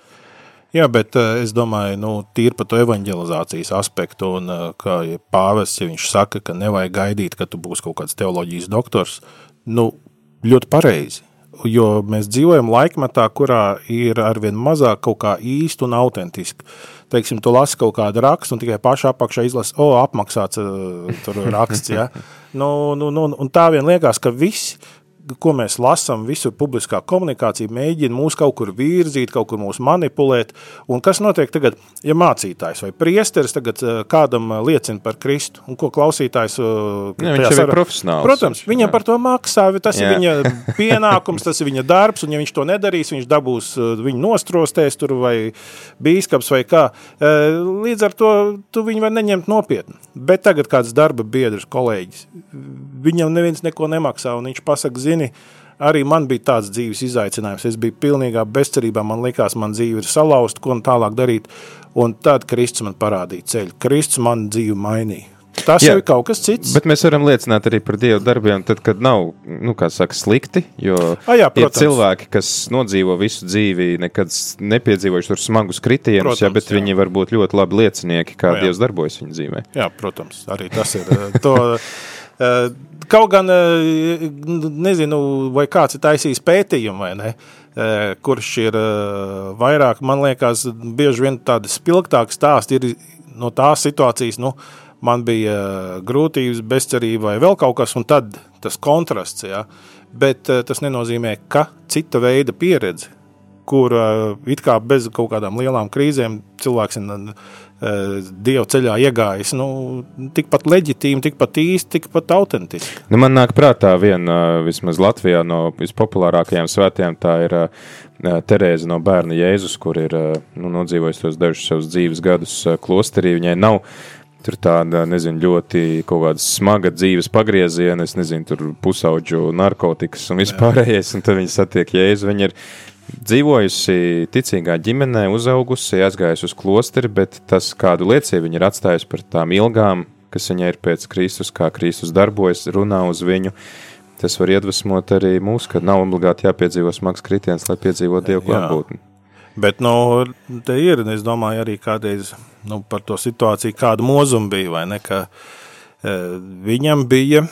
Speaker 2: Jā, bet uh, es domāju, nu, tīri par to evanģelizācijas aspektu, un uh, kā ja pāvests, ja viņš saka, ka nevajag gaidīt, ka tu būsi kaut kāds teoloģijas doktors, nu, ļoti pareizi. Jo mēs dzīvojam laikmetā, kurā ir arvien mazāk kaut kā īsti un autentiski. Teiksim, tu lasi kaut kādu rakstu un tikai pašā apakšā izlasi, o, apmaksāts uh, tur raksts, ja? nu, nu, nu, un tā vien liekas, ka visi ko mēs lasām, visu publiskā komunikācija mēģina mūs kaut kur virzīt, kaut kur mūs manipulēt. Un kas notiek tagad, ja mācītājs vai priesteris tagad eh, kādam eh, liecina par Kristu, un ko klausītājs
Speaker 1: eh, jā, viņš ir profesionāls.
Speaker 2: Protams, viņam jā. par to maksā, tas jā. ir viņa pienākums, tas ir viņa darbs, un ja viņš to nedarīs, viņš dabūs viņu nostrostēs tur vai bīskaps vai kā. Līdz ar to tu viņu var neņemt nopietni. Bet tagad kāds darba biedrs, kolēģis, viņam neviens neko nemaksā, un viņš pasaka, zini, zini, arī man bija tāds dzīves izaicinājums. Es biju pilnīgā bezcerībā, man likās, man dzīve ir salauzta, ko tālāk darīt. Un tad Kristus man parādīja ceļu. Kristus man dzīvi mainīja. Tas Jā, ir kaut kas cits.
Speaker 1: Bet mēs varam liecināt arī par Dieva darbiem, tad, kad nav, nu, kā saka, slikti. Jo
Speaker 2: A, jā, protams.
Speaker 1: ir cilvēki, kas nodzīvo visu dzīvi, nekad nepiedzīvojuši tur smagus kritienus, jā, bet jā. viņi var būt ļoti labi liecinieki, kā jā. Dievs darbojas viņu dzīvē.
Speaker 2: Jā, protams, arī tas ir. Eh, to, kaut gan eh, nezinu, vai kāds ir taisījis pētījumu vai ne, eh, kurš ir vairāk, man liekas, bieži vien tādi spilgtāki stāsti ir no tās situācijas, nu, man bija grūtības, bezcerība vai vēl kaut kas, un tad tas kontrasts, ja, bet tas nenozīmē, ka cita veida pieredze, kur it kā bez kaut kādām lielām krīzēm cilvēks ir Eh, Dieva ceļā iegājis, nu, tikpat leģitīmi, tikpat īsti, tikpat autentiski.
Speaker 1: Nu, man nāk prātā viena, vismaz Latvijā, no vispopulārākajām svētījām, tā ir Terēza no bērna Jēzus, kur ir nu, nodzīvojis tos dažus savus dzīves gadus klosterī. Viņai nav tur tāda, nezinu, ļoti kaut kāda smaga dzīves pagrieziena, es nezinu, tur pusauģu narkotikas un vispārējais, un tad viņi satiek Jēzu. Viņa ir dzīvojusi ticīgā ģimenē, uzaugusi, aizgājusi uz klosteri, bet tas, kādu liecību viņa ir atstājusi par tām ilgām, kas viņai ir pēc Kristus, kā Kristus darbojas, runā uz viņu, tas var iedvesmot arī mūs, ka nav obligāti jāpiedzīvo smags kritiens, lai piedzīvotu Dievu klātbūtni.
Speaker 2: Bet, nu, te ir, es domāju, arī kādreiz nu, par to situāciju, kāda mūzuma bija, vai ne, ka e, viņam bija,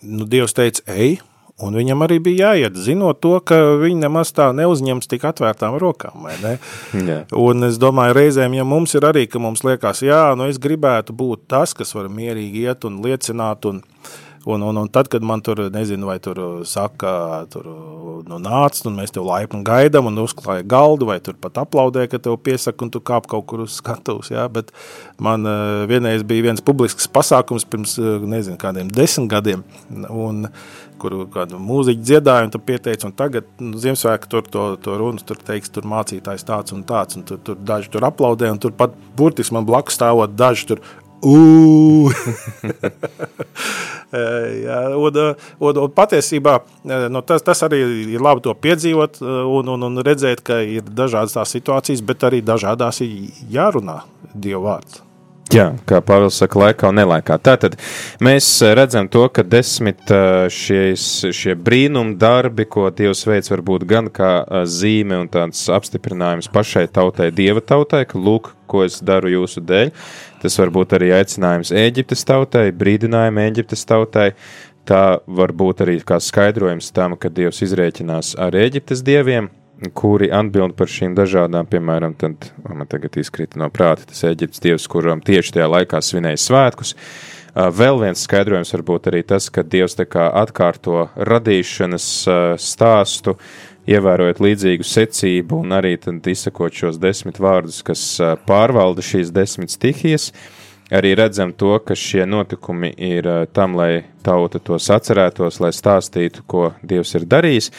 Speaker 2: nu, Dievs teica, ej, Un viņam arī bija jāiet, zinot to, ka viņi nemaz tā neuzņems tik atvērtām rokām. Ne? Yeah. Un es domāju, reizēm, ja mums ir arī, ka mums liekas, jā, nu es gribētu būt tas, kas var mierīgi iet un liecināt. Un, un, un, un tad, kad man tur, nezinu, vai tur saka, tur nu, nāc, un mēs tev laipni gaidām, un uzklāja galdu, vai tur pat aplaudē, ka tev piesaka, un tu kāp kaut kur uz skatuves. Ja? Bet man uh, vienreiz bija viens publisks pasākums pirms, uh, nezinu, kādiem desmit gadiem. Un, kur kādu mūziķu dziedāju, un tu pieteici, un tagad nu, Ziemassvētku tur to, to runu, tur teiks, tur mācītājs tāds un tāds, un tur, tur daži tur aplaudē, un tur pat burtiski man blakus stāvot daži tur, Jā, un, un, un patiesībā nu, tas, tas arī ir labi to piedzīvot un, un, un redzēt, ka ir dažādas tās situācijas, bet arī dažādās ir jārunā Dieva vārds.
Speaker 1: Jā, kā Pāvils saka, laikā un nelaikā. Tātad mēs eh, redzam to, ka desmit eh, šies, šie brīnum darbi, ko Dievs veids, var būt gan kā eh, zīme un tāds apstiprinājums pašai tautai, Dieva tautai, ka lūk, ko es daru jūsu dēļ. Tas var būt arī aicinājums Ēģiptes tautai, brīdinājumi Ēģiptes tautai. Tā var būt arī kā skaidrojums tam, ka Dievs izrēķinās ar Ēģiptes dieviem, kuri atbild par šīm dažādām, piemēram, tad man tagad izkrita no prāta tas Eģiptes dievs, kuram tieši tajā laikā svinēja svētkus. Vēl viens skaidrojums var būt arī tas, ka Dievs tā kā atkārto radīšanas stāstu, ievērojot līdzīgu secību un arī izsakot šos desmit vārdus, kas pārvalda šīs desmit stihijas. arī redzam to, ka šie notikumi ir tam, lai tauta tos atcerētos, lai stāstītu, ko Dievs ir darījis.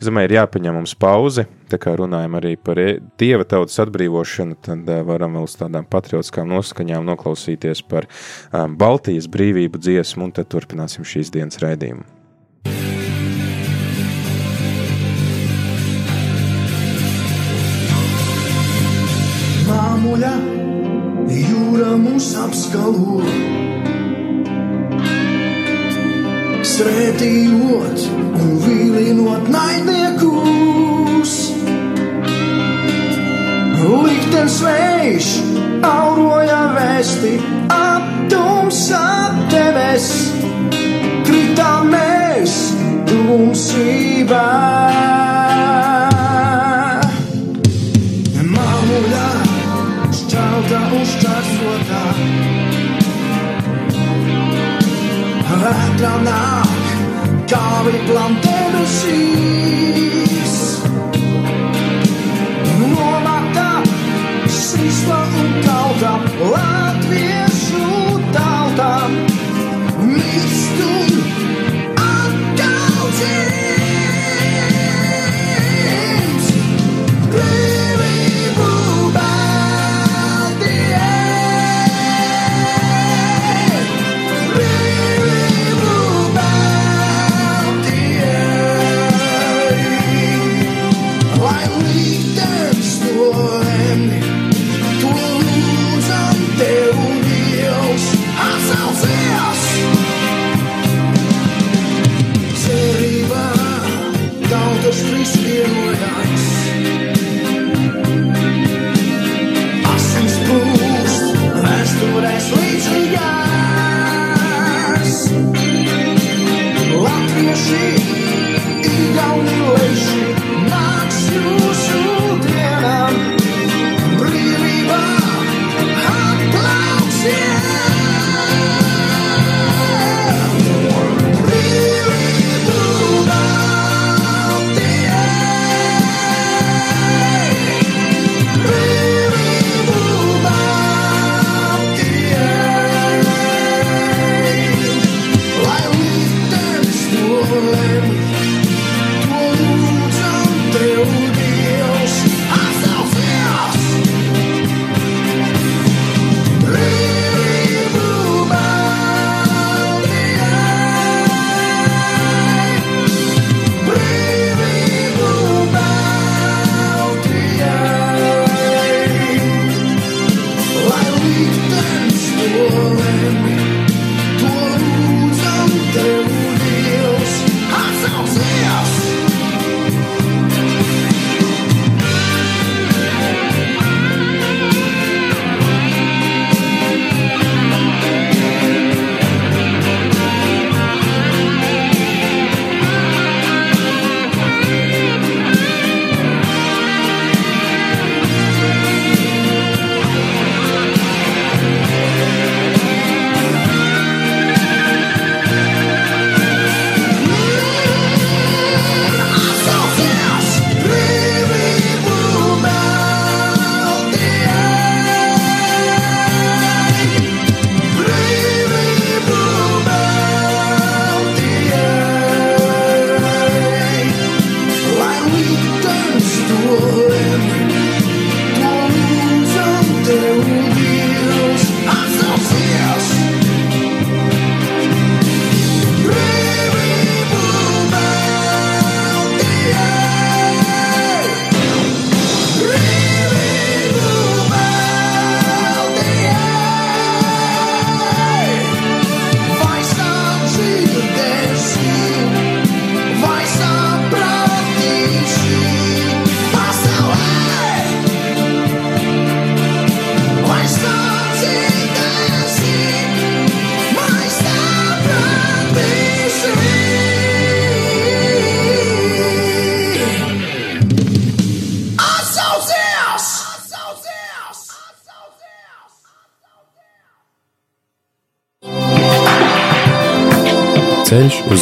Speaker 1: Es domāju, ir jāpaņem mums pauze, tā kā runājam arī par e, Dieva tautas atbrīvošanu, tad varam vēl uz tādām patriotiskām noskaņām noklausīties par Baltijas brīvību dziesmu, un tad turpināsim šīs dienas raidījumu.
Speaker 5: Mūs apskalo svētījot un vīlinot naidniekus. Liktenis vējš auroja vēsti aptumsā teves, kritām mēs tumsībā. Nāk, kā viplam debesīs. Nomata, sisla un tauta, latviešu tauta. Mirst un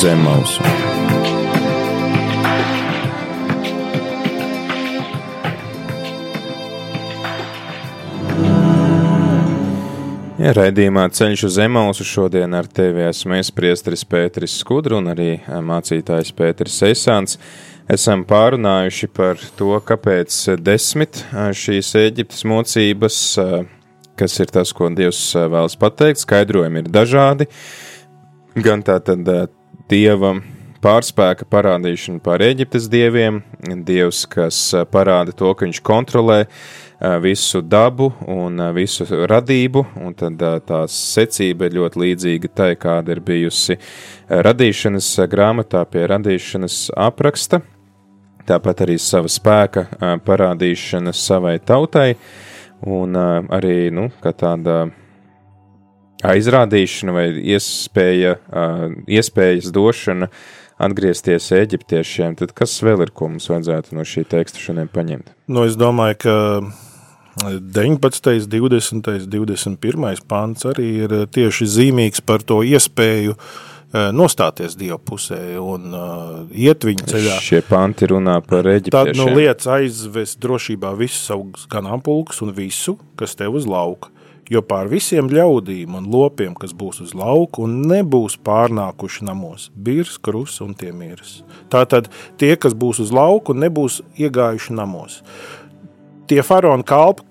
Speaker 4: zem mausu.
Speaker 1: Ja, raidījumā Ceļš uz Emausu šodien ar tevi esmu es, priesteris Pēteris Skudru un arī eh, mācītājs Pēteris Eisāns. Esam pārunājuši par to, kāpēc desmit eh, šīs Eģiptes mocības, eh, kas ir tas, ko Dievs vēlas pateikt, skaidrojumi ir dažādi. Gan tā tad Dieva pārspēka parādīšana pār Eģiptes dieviem, Dievs, kas parāda to, ka viņš kontrolē visu dabu un visu radību, un tad tās secība ir ļoti līdzīga tai, kāda ir bijusi radīšanas grāmatā pie radīšanas apraksta, tāpat arī sava spēka parādīšana savai tautai, un arī, nu, kā tāda aizrādīšana vai iespēja, iespējas došana atgriezties eģiptiešiem, tad kas vēl ir, ko mums vajadzētu no šī teksta šodien paņemt?
Speaker 2: Nu, es domāju, ka 19, 20, 21 pāns arī ir tieši zīmīgs par to iespēju nostāties Dieva pusē un uh, iet viņa ceļā.
Speaker 1: Šie panti runā par eģiptiešiem.
Speaker 2: Tad nu, lietas aizvest drošībā visus savus ganāmpulkus un visu, kas tev uz lauka. Jo pār visiem ļaudīm un lopiem, kas būs uz lauka un nebūs pārnākuši namos, birs, krus un tie mirs. Tātad tie, kas būs uz lauka un nebūs iegājuši namos. Tie faraona kalpi,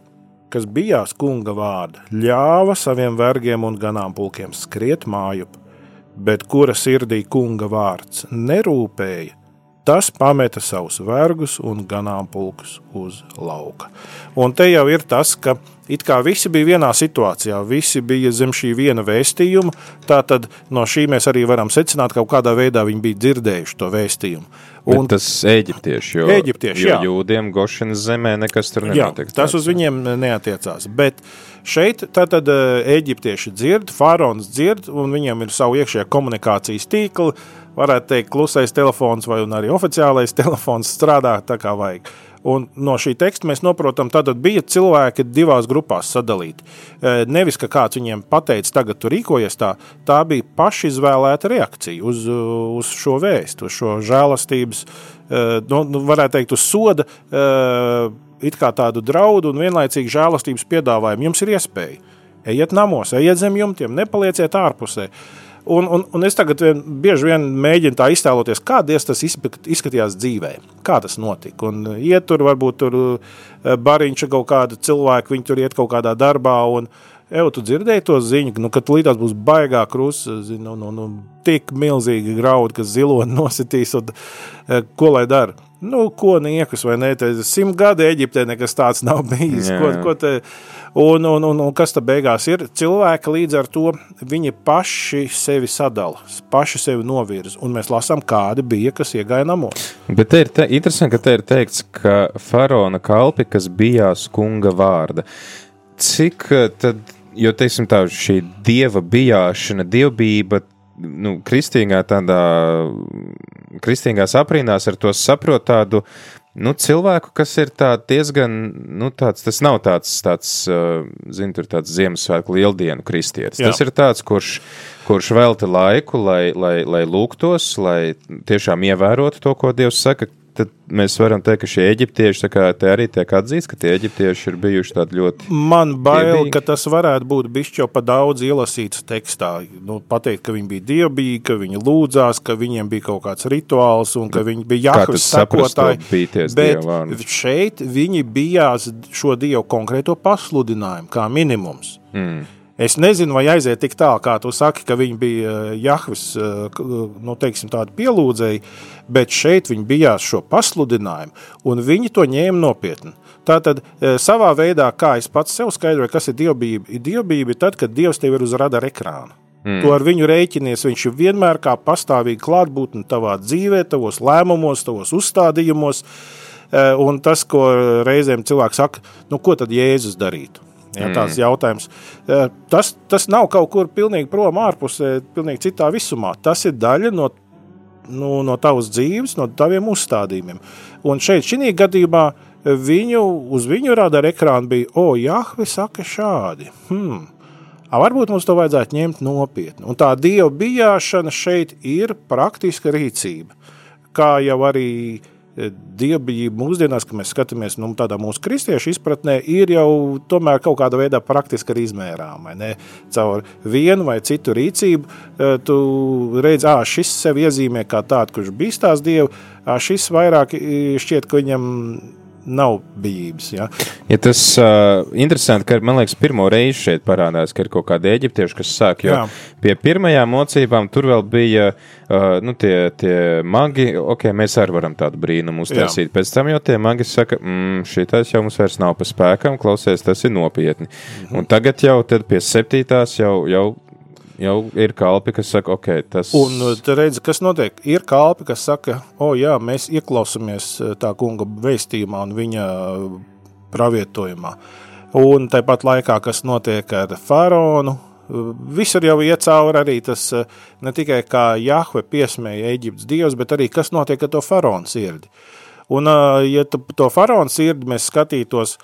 Speaker 2: kas bijās kunga vārda, ļāva saviem vergiem un ganāmpulkiem skriet mājup, bet kura sirdī kunga vārds nerūpēja, tas pameta savus vergus un ganāmpulkus uz lauka. Un te jau ir tas, ka it kā visi bija vienā situācijā, visi bija zem šī viena vēstījuma, tātad no šī mēs arī varam secināt, ka kaut kādā veidā viņi bija dzirdējuši to vēstījumu.
Speaker 1: Un Bet tas eģiptieši, jo,
Speaker 2: eģiptieši,
Speaker 1: jo
Speaker 2: jā.
Speaker 1: jūdiem gošanas zemē nekas tur
Speaker 2: Jā,
Speaker 1: nenotiek.
Speaker 2: tas uz viņiem neatiecās. Bet šeit tātad eģiptieši dzird, faraons dzird, un viņiem ir savu iekšējā komunikācijas tīkli. Varētu teikt, klusais telefons vai arī oficiālais telefons strādā tā kā vajag. Un no šī teksta mēs saprotam, ka bija cilvēki divās grupās sadalīti. E, Nevis, ka kāds viņiem pateica, tagad tu rīkojies tā, tā bija pašizvēlēta reakcija uz, uz šo vēstu, uz šo žēlastības, e, nu, nu, varētu teikt, uz soda, e, it kā tādu draudu un vienlaicīgi žēlastības piedāvājumu. Jums ir iespēja. Ejiet namos, ejiet zem jumtiem, nepalieciet ārpusē. Un, un, un es tagad vien, bieži vien mēģinu tā iztēloties, kādies tas izskat- izskatījās dzīvē, kā tas notika. Un uh, iet tur, varbūt tur uh, bariņš ar kaut kādu cilvēku, viņi tur iet kaut kādā darbā. Un, Eju, tu dzirdēji to ziņu, nu, ka līdās būs baigā krusta, nu, nu, nu, tik milzīgi graudi, ka ziloni nositīs, un eh, ko lai dara? Nu, ko niekus vai ne? Te Simt gadi Eģiptē nekas tāds nav bijis.
Speaker 1: Jā.
Speaker 2: Ko, ko te, un, un, un, un kas tad beigās ir? Cilvēki līdz ar to viņi paši sevi sadala, paši sevi novirza. Un mēs lasām, kādi bija, kas iegāja namos.
Speaker 1: Bet te ir te, interesanti, ka te ir teikts, ka faraona kalpi, kas bijās kunga vārda. Cik eh, tad, jo teiksim tā, šī dieva bijāšana, dievbība, nu, kristīgā tādā, kristīgās aprindās ar to saprot tādu, nu, cilvēku, kas ir tā diezgan, nu, tāds, tas nav tāds, tāds, zinu, tur tāds Ziemassvētku lieldienu kristietis.
Speaker 2: Jā.
Speaker 1: Tas ir tāds, kurš, kurš velta laiku, lai, lai, lai lūgtos, lai tiešām ievērotu to, ko Dievs saka, tad mēs varam teikt, ka šie eģiptieši, kā te arī tiek atzīst, ka tie eģiptieši ir bijuši tādi ļoti
Speaker 2: Man bail,
Speaker 1: Dievbijīgi.
Speaker 2: ka tas varētu būt bijis jau pa daudz ielasīts tekstā. Nu, pateikt, ka viņi bija dievbijīgi, ka viņi lūdzās, ka viņiem bija kaut kāds rituāls un ka viņi bija sekotāji.
Speaker 1: bīties
Speaker 2: Bet
Speaker 1: Dieva vārdu?
Speaker 2: šeit viņi bijās šo dievu konkrēto pasludinājumu kā minimums.
Speaker 1: Mm.
Speaker 2: Es nezinu, vai aiziet tik tālu, kā tu saki, ka viņi bija eh, Jahvis, eh, k- nu, teiksim, tādi pielūdzēji, bet šeit viņi bijās šo pasludinājumu, un viņi to ņēma nopietni. Tātad, eh, savā veidā, kā es pats sev skaidroju, kas ir dievbijība, dievbijība ir tad, kad Dievs tev ir uz radara ekrāna. Mm. Tu ar viņu rēķinies, viņš ir vienmēr kā pastāvīgi klātbūtne tavā dzīvē, tavos lēmumos, tavos uzstādījumos. Eh, Un tas, ko reizēm cilvēks saka, nu, ko tad Jēzus darītu? Ja, tāds mm. jautājums. Eh, Tas, tas nav kaut kur pilnīgi prom ārpusē, pilnīgi citā visumā. Tas ir daļa no, nu, no tavas dzīves, no taviem uzstādījumiem. Un šeit, šī gadījumā, viņu, uz viņu radara ekrāna bija, o, Jahve saka šādi. Hmm. A, varbūt mums to vajadzētu ņemt nopietni. Un tā dieva bijāšana šeit ir praktiska rīcība. Kā jau arī dievbijība mūsdienās, kad mēs skatāmies nu, tādā mūsu kristiešu izpratnē, ir jau tomēr kaut kādā veidā praktiski arī izmērām. vai ne? Caur vienu vai citu rīcību eh, tu redzi, ka šis sev iezīmē kā tāds, kurš bīstās dievu, ā, šis vairāk šķiet, ka viņam nav bijības. Ja?
Speaker 1: Ja tas uh, interesanti, ka man liekas, pirmo reizi šeit parādās, ka ir kaut kādi eģiptieši, kas sāk. Jo
Speaker 2: Jā.
Speaker 1: pie pirmajām mocībām tur vēl bija uh, nu, tie, tie magi, ok, mēs arī varam tādu brīnumu uztaisīt. Pēc tam jau tie magi saka, mm, šitais jau mums vairs nav pa spēkam, klausies, tas ir nopietni.
Speaker 2: Mhm.
Speaker 1: Un tagad jau tad pie septītās jau. jau Jau ir kalpi, kas saka, ok, tas
Speaker 2: Un uh, te redzi, kas notiek. Ir kalpi, kas saka, o, jā, mēs ieklausāmies uh, tā kunga vēstījumā un viņa uh, pravietojumā. Un tāpat laikā, kas notiek ar faraonu, visur jau iet cauri arī tas ne tikai kā Jahve piesmēja Eģiptes dievs, bet arī kas notiek ar to faraonu sirdi. Un, ja to faraonu sirdi mēs skatītos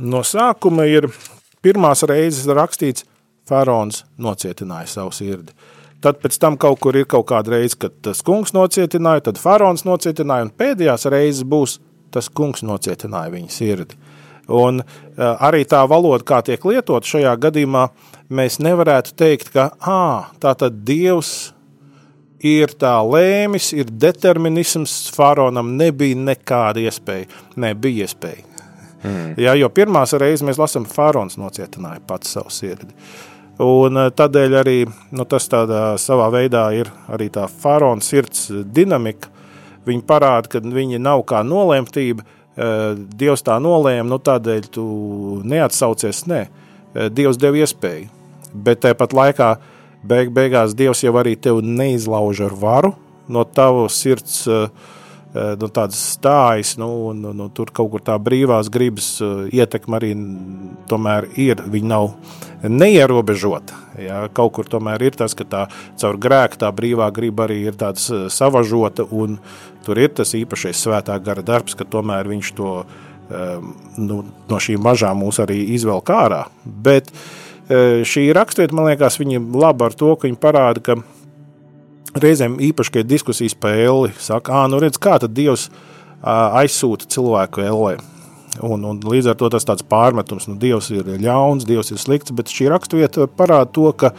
Speaker 2: no sākuma, ir pirmās reizes rakstīts, faraons nocietināja savu sirdi. Tad pēc tam kaut kur ir kaut kāda reize, kad tas kungs nocietināja, tad faraons nocietināja, un pēdējās reizes būs tas kungs nocietināja viņa sirdi. Un uh, arī tā valoda, kā tiek lietot šajā gadījumā, mēs nevarētu teikt, ka ah, tā tad Dievs ir tā lēmis, ir determinisms, faraonam nebija nekāda iespēja. Nē, bija iespēja. Mm. Jā, jo pirmās reizes mēs lasām, ka faraons nocietināja pats savu sirdi. Un eh, tādēļ arī nu, tas tādā savā veidā ir arī tā faraona sirds dinamika. Viņi parāda, ka viņi nav kā nolemtība. eh, Dievs tā nolēma, nu tādēļ tu neatsaucies. Nē, Eh, Dievs deva iespēju. Bet tāpat laikā beig, beigās Dievs jau arī tevi neizlauž ar varu no tavas sirds. eh, Nu, tādas stājas, nu, un, un tur kaut kur tā brīvās gribas eh, ietekme arī tomēr ir. Viņa nav neierobežota. Ja? Kaut kur tomēr ir tas, ka tā caur grēku tā brīvā griba arī ir tāds eh, savažota, un tur ir tas īpašais svētā gara darbs, ka tomēr viņš to um, nu, no šīm mažām mūs arī izvelk ārā. Bet eh, šī raksturvieta, man liekas, viņa laba ar to, ka viņa parāda, ka reizēm īpaši, kad ir diskusijas par elli, saka, ah, nu redz, kā tad Dievs aizsūta cilvēku ellē. Un, un līdz ar to tas tāds pārmetums, nu, Dievs ir ļauns, Dievs ir slikts, bet šī raksturvieta parāda to, ka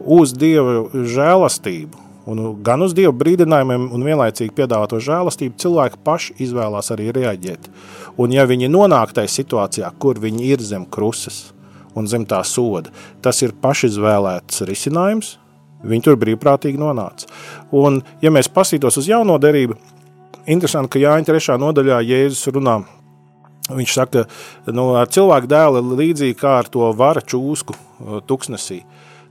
Speaker 2: uz Dieva žēlastību, un gan uz Dieva brīdinājumiem, un vienlaicīgi piedāvāto žēlastību, cilvēki paši izvēlās arī reaģēt. Un ja viņi nonāk tajā situācijā, kur viņi ir zem krusas un zem tā soda, tas ir pašizvēlēts risinājums, Viņi tur brīvprātīgi nonāca. Un, ja mēs paskatītos uz jauno derību, interesanti, ka Jāņa 3. nodaļā Jēzus runā. Viņš saka, ka nu, ar cilvēku dēlu līdzīgi kā ar to vara čūsku uh, tuksnesī.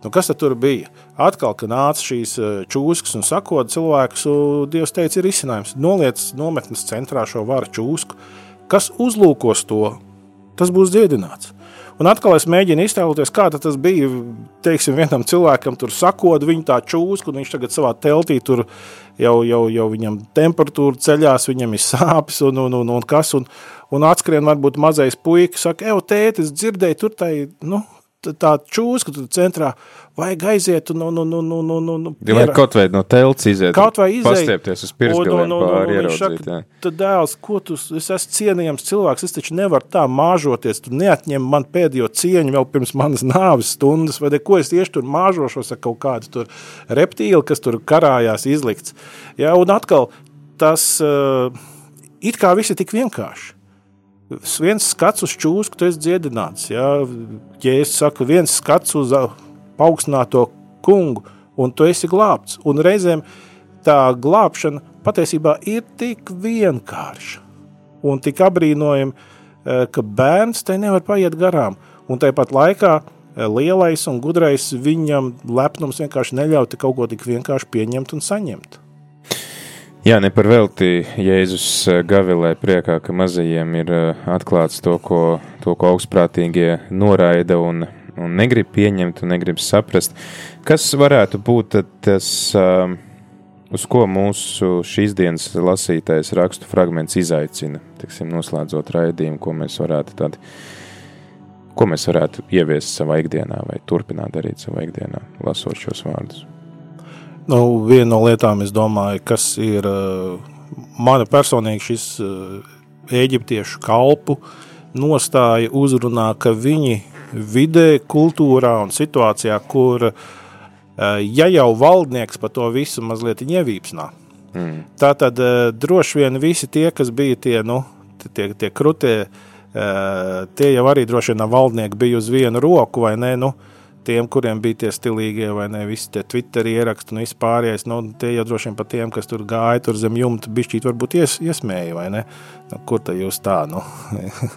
Speaker 2: Nu, kas tad bija? Atkal, kad nāca šīs uh, čūskas un sakoda cilvēkus, Dievs teica, ir izcinājums. Noliec nometnes centrā šo vara čūsku. Kas uzlūkos to, tas būs dziedināts. Un atkal es mēģinu iztēloties, kā tas bija. Teiksim, vienam cilvēkam tur sakot, viņa tā čūska, un viņš tagad savā teltī tur jau, jau, jau viņam temperatūra ceļās, viņam ir sāpes un, un, un, un kas. Un, un atskrien varbūt mazais puika, saka, ej, tēti, es dzirdēju, tur tai, nu, tā čūska tur centrā, vajag aiziet un, un, un, un, un, un, un
Speaker 1: Ja Vai kaut vai no telts iziet,
Speaker 2: Kaut vai iziet.
Speaker 1: pastiepties uz pirksgaliem pāri ieraudzīt.
Speaker 2: saka,
Speaker 1: jā.
Speaker 2: tad dēls, ko tu, es esmu cienījams cilvēks, es taču nevaru tā māžoties, tu neatņem man pēdējo cieņu vēl pirms manas nāves stundas, vai ko es tieši tur māžošos ar kaut kādu tur reptīli, kas tur karājās izlikts. Ja, un atkal tas it kā viss ir tik vienkārši. Viens skats uz čūsku, tu esi dziedināts. Ja, ja es saku, viens skats uz ā, paaugstināto kungu, un tu esi glābts. Un reizēm tā glābšana patiesībā ir tik vienkārša un tik apbrīnojama, ka bērns tai nevar paiet garām. Un tāpat laikā lielais un gudrais viņam lepnums vienkārši neļauj kaut ko tik vienkārši pieņemt un saņemt.
Speaker 1: Jā, ne par velti Jēzus eh, gavilē priekā, ka mazajiem ir eh, atklāts to, ko, to, ko augstprātīgie noraida un, un negrib pieņemt un negrib saprast. Kas varētu būt tad tas, eh, uz ko mūsu šīs dienas lasītais rakstu fragments izaicina, tiksim, noslēdzot raidījumu, ko mēs varētu tādu, ko mēs varētu ieviest savā ikdienā vai turpināt darīt savā ikdienā, lasot šos vārdus.
Speaker 2: Nu, viena no lietām, es domāju, kas ir uh, mana personīgi šis uh, eģiptiešu kalpu nostāja uzrunā, ka viņi vidē, kultūrā un situācijā, kur uh, ja jau valdnieks par to visu mazliet ievīpsnā, mm. tā tad uh, droši vien visi tie, kas bija tie, nu, tie, tie krutie, uh, tie jau arī droši vien valdnieki bija uz vienu roku vai ne, nu, tiem, kuriem bija tie stilīgie vai ne, visi tie Twitter ieraksti un vispārējais, nu, tie jau droši vien pat tiem, kas tur gāja tur zem jumta, bišķīt varbūt ies, iesmēja vai ne, nu, kur tad jūs tā, nu.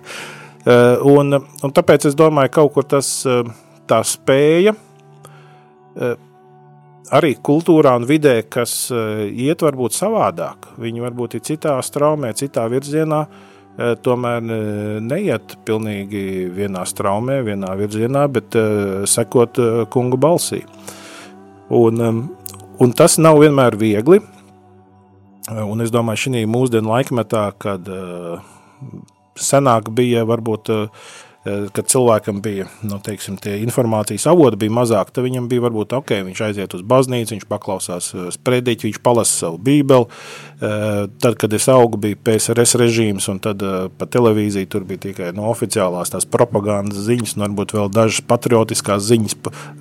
Speaker 2: un, un tāpēc es domāju, kaut kur tas tā spēja arī kultūrā un vidē, kas iet varbūt savādāk. Viņi varbūt ir citā straumē, citā virzienā, tomēr neiet pilnīgi vienā straumē, vienā virzienā, bet sekot kunga balsī. Un, un tas nav vienmēr viegli. Un es domāju, šī mūsdienu laikmetā, kad senāk bija varbūt. Kad cilvēkam bija nu, teiksim, informācijas avoti, bija mazāk, tad viņam bija varbūt ok, viņš aiziet uz baznīcu, viņš paklausās sprediķi, viņš palasa savu bībeli. Tad, kad es augu, bija PSRS režīms, un tad pa televīziju tur bija tikai no oficiālās tās propagandas ziņas, un varbūt vēl dažas patriotiskās ziņas,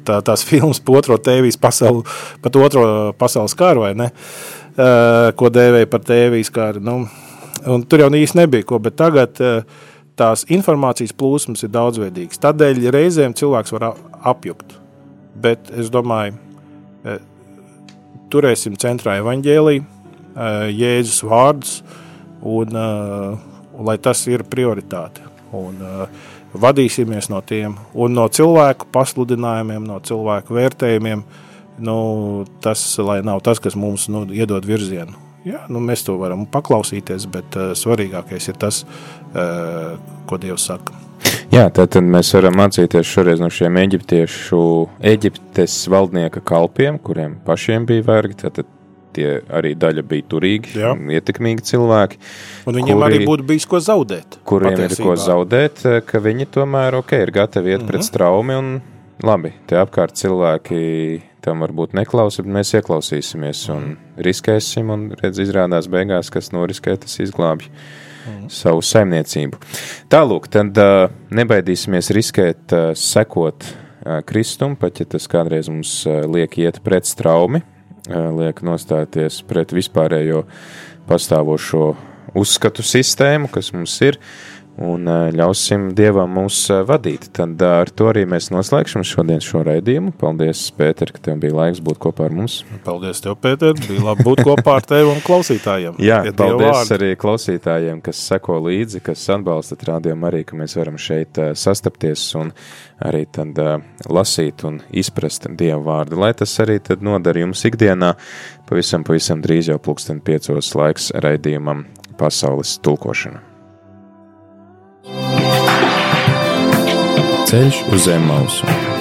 Speaker 2: tā, tās filmas par otro tēvijas pasauli, pat otro pasaules karu, vai ne? Ko dēvēja par tēvijas karu. Nu, Un tur jau īsti nebija ko, bet tagad eh, tās informācijas plūsmas ir daudzveidīgas. Tādēļ reizēm cilvēks var apjukt. Bet es domāju, eh, turēsim centrā evaņģēlī, eh, Jēzus vārdus, un, un lai tas ir prioritāte. Un, vadīsimies no tiem un no cilvēku pasludinājumiem, no cilvēku vērtējumiem. Nu, tas, lai nav tas, kas mums nu, iedod virzienu jā, nu, mēs to varam paklausīties, bet uh, svarīgākais ir tas, uh, ko Dievs saka.
Speaker 1: Jā, tad mēs varam mācīties šoreiz no šiem eģiptiešu, Eģiptes valdnieka kalpiem, kuriem pašiem bija vergi. Tad tie arī daļa bija turīgi, Jā. ietekmīgi cilvēki.
Speaker 2: Un viņiem kuri, arī būtu bijis ko zaudēt.
Speaker 1: Kuriem patiesībā. ir ko zaudēt, eh, ka viņi tomēr ok, ir gatavi iet mm -hmm. pret straumi un labi, tie apkārt cilvēki tam varbūt neklausa, bet mēs ieklausīsimies un riskēsim, un redz, izrādās beigās, kas noriskē, tas izglābj mm. savu saimniecību. Tālūk, tad uh, nebaidīsimies riskēt, uh, sekot uh, Kristum, pat ja tas kādreiz mums liek iet pret straumi, liek nostāties pret vispārējo pastāvošo uzskatu sistēmu, kas mums ir, uh, un ļausim Dievam mūs vadīt. Tad ar to arī mēs noslēgsim šodien šo raidījumu. Paldies, Pēter, ka tev bija laiks būt kopā ar mums.
Speaker 2: Paldies, tev, Pēter, bija labi būt kopā ar tevi un klausītājiem.
Speaker 1: Jā, ja paldies arī klausītājiem, kas seko līdzi, kas atbalsta rādījumu arī, ka mēs varam šeit sastapties un arī tad lasīt un izprast Dievu vārdu. Lai tas arī tad nodara jums ikdienā, pavisam, pavisam drīz jau pulksten piecos laiks raidījumam pasaules tulkošana.
Speaker 4: Ceļš uz zemes mausu.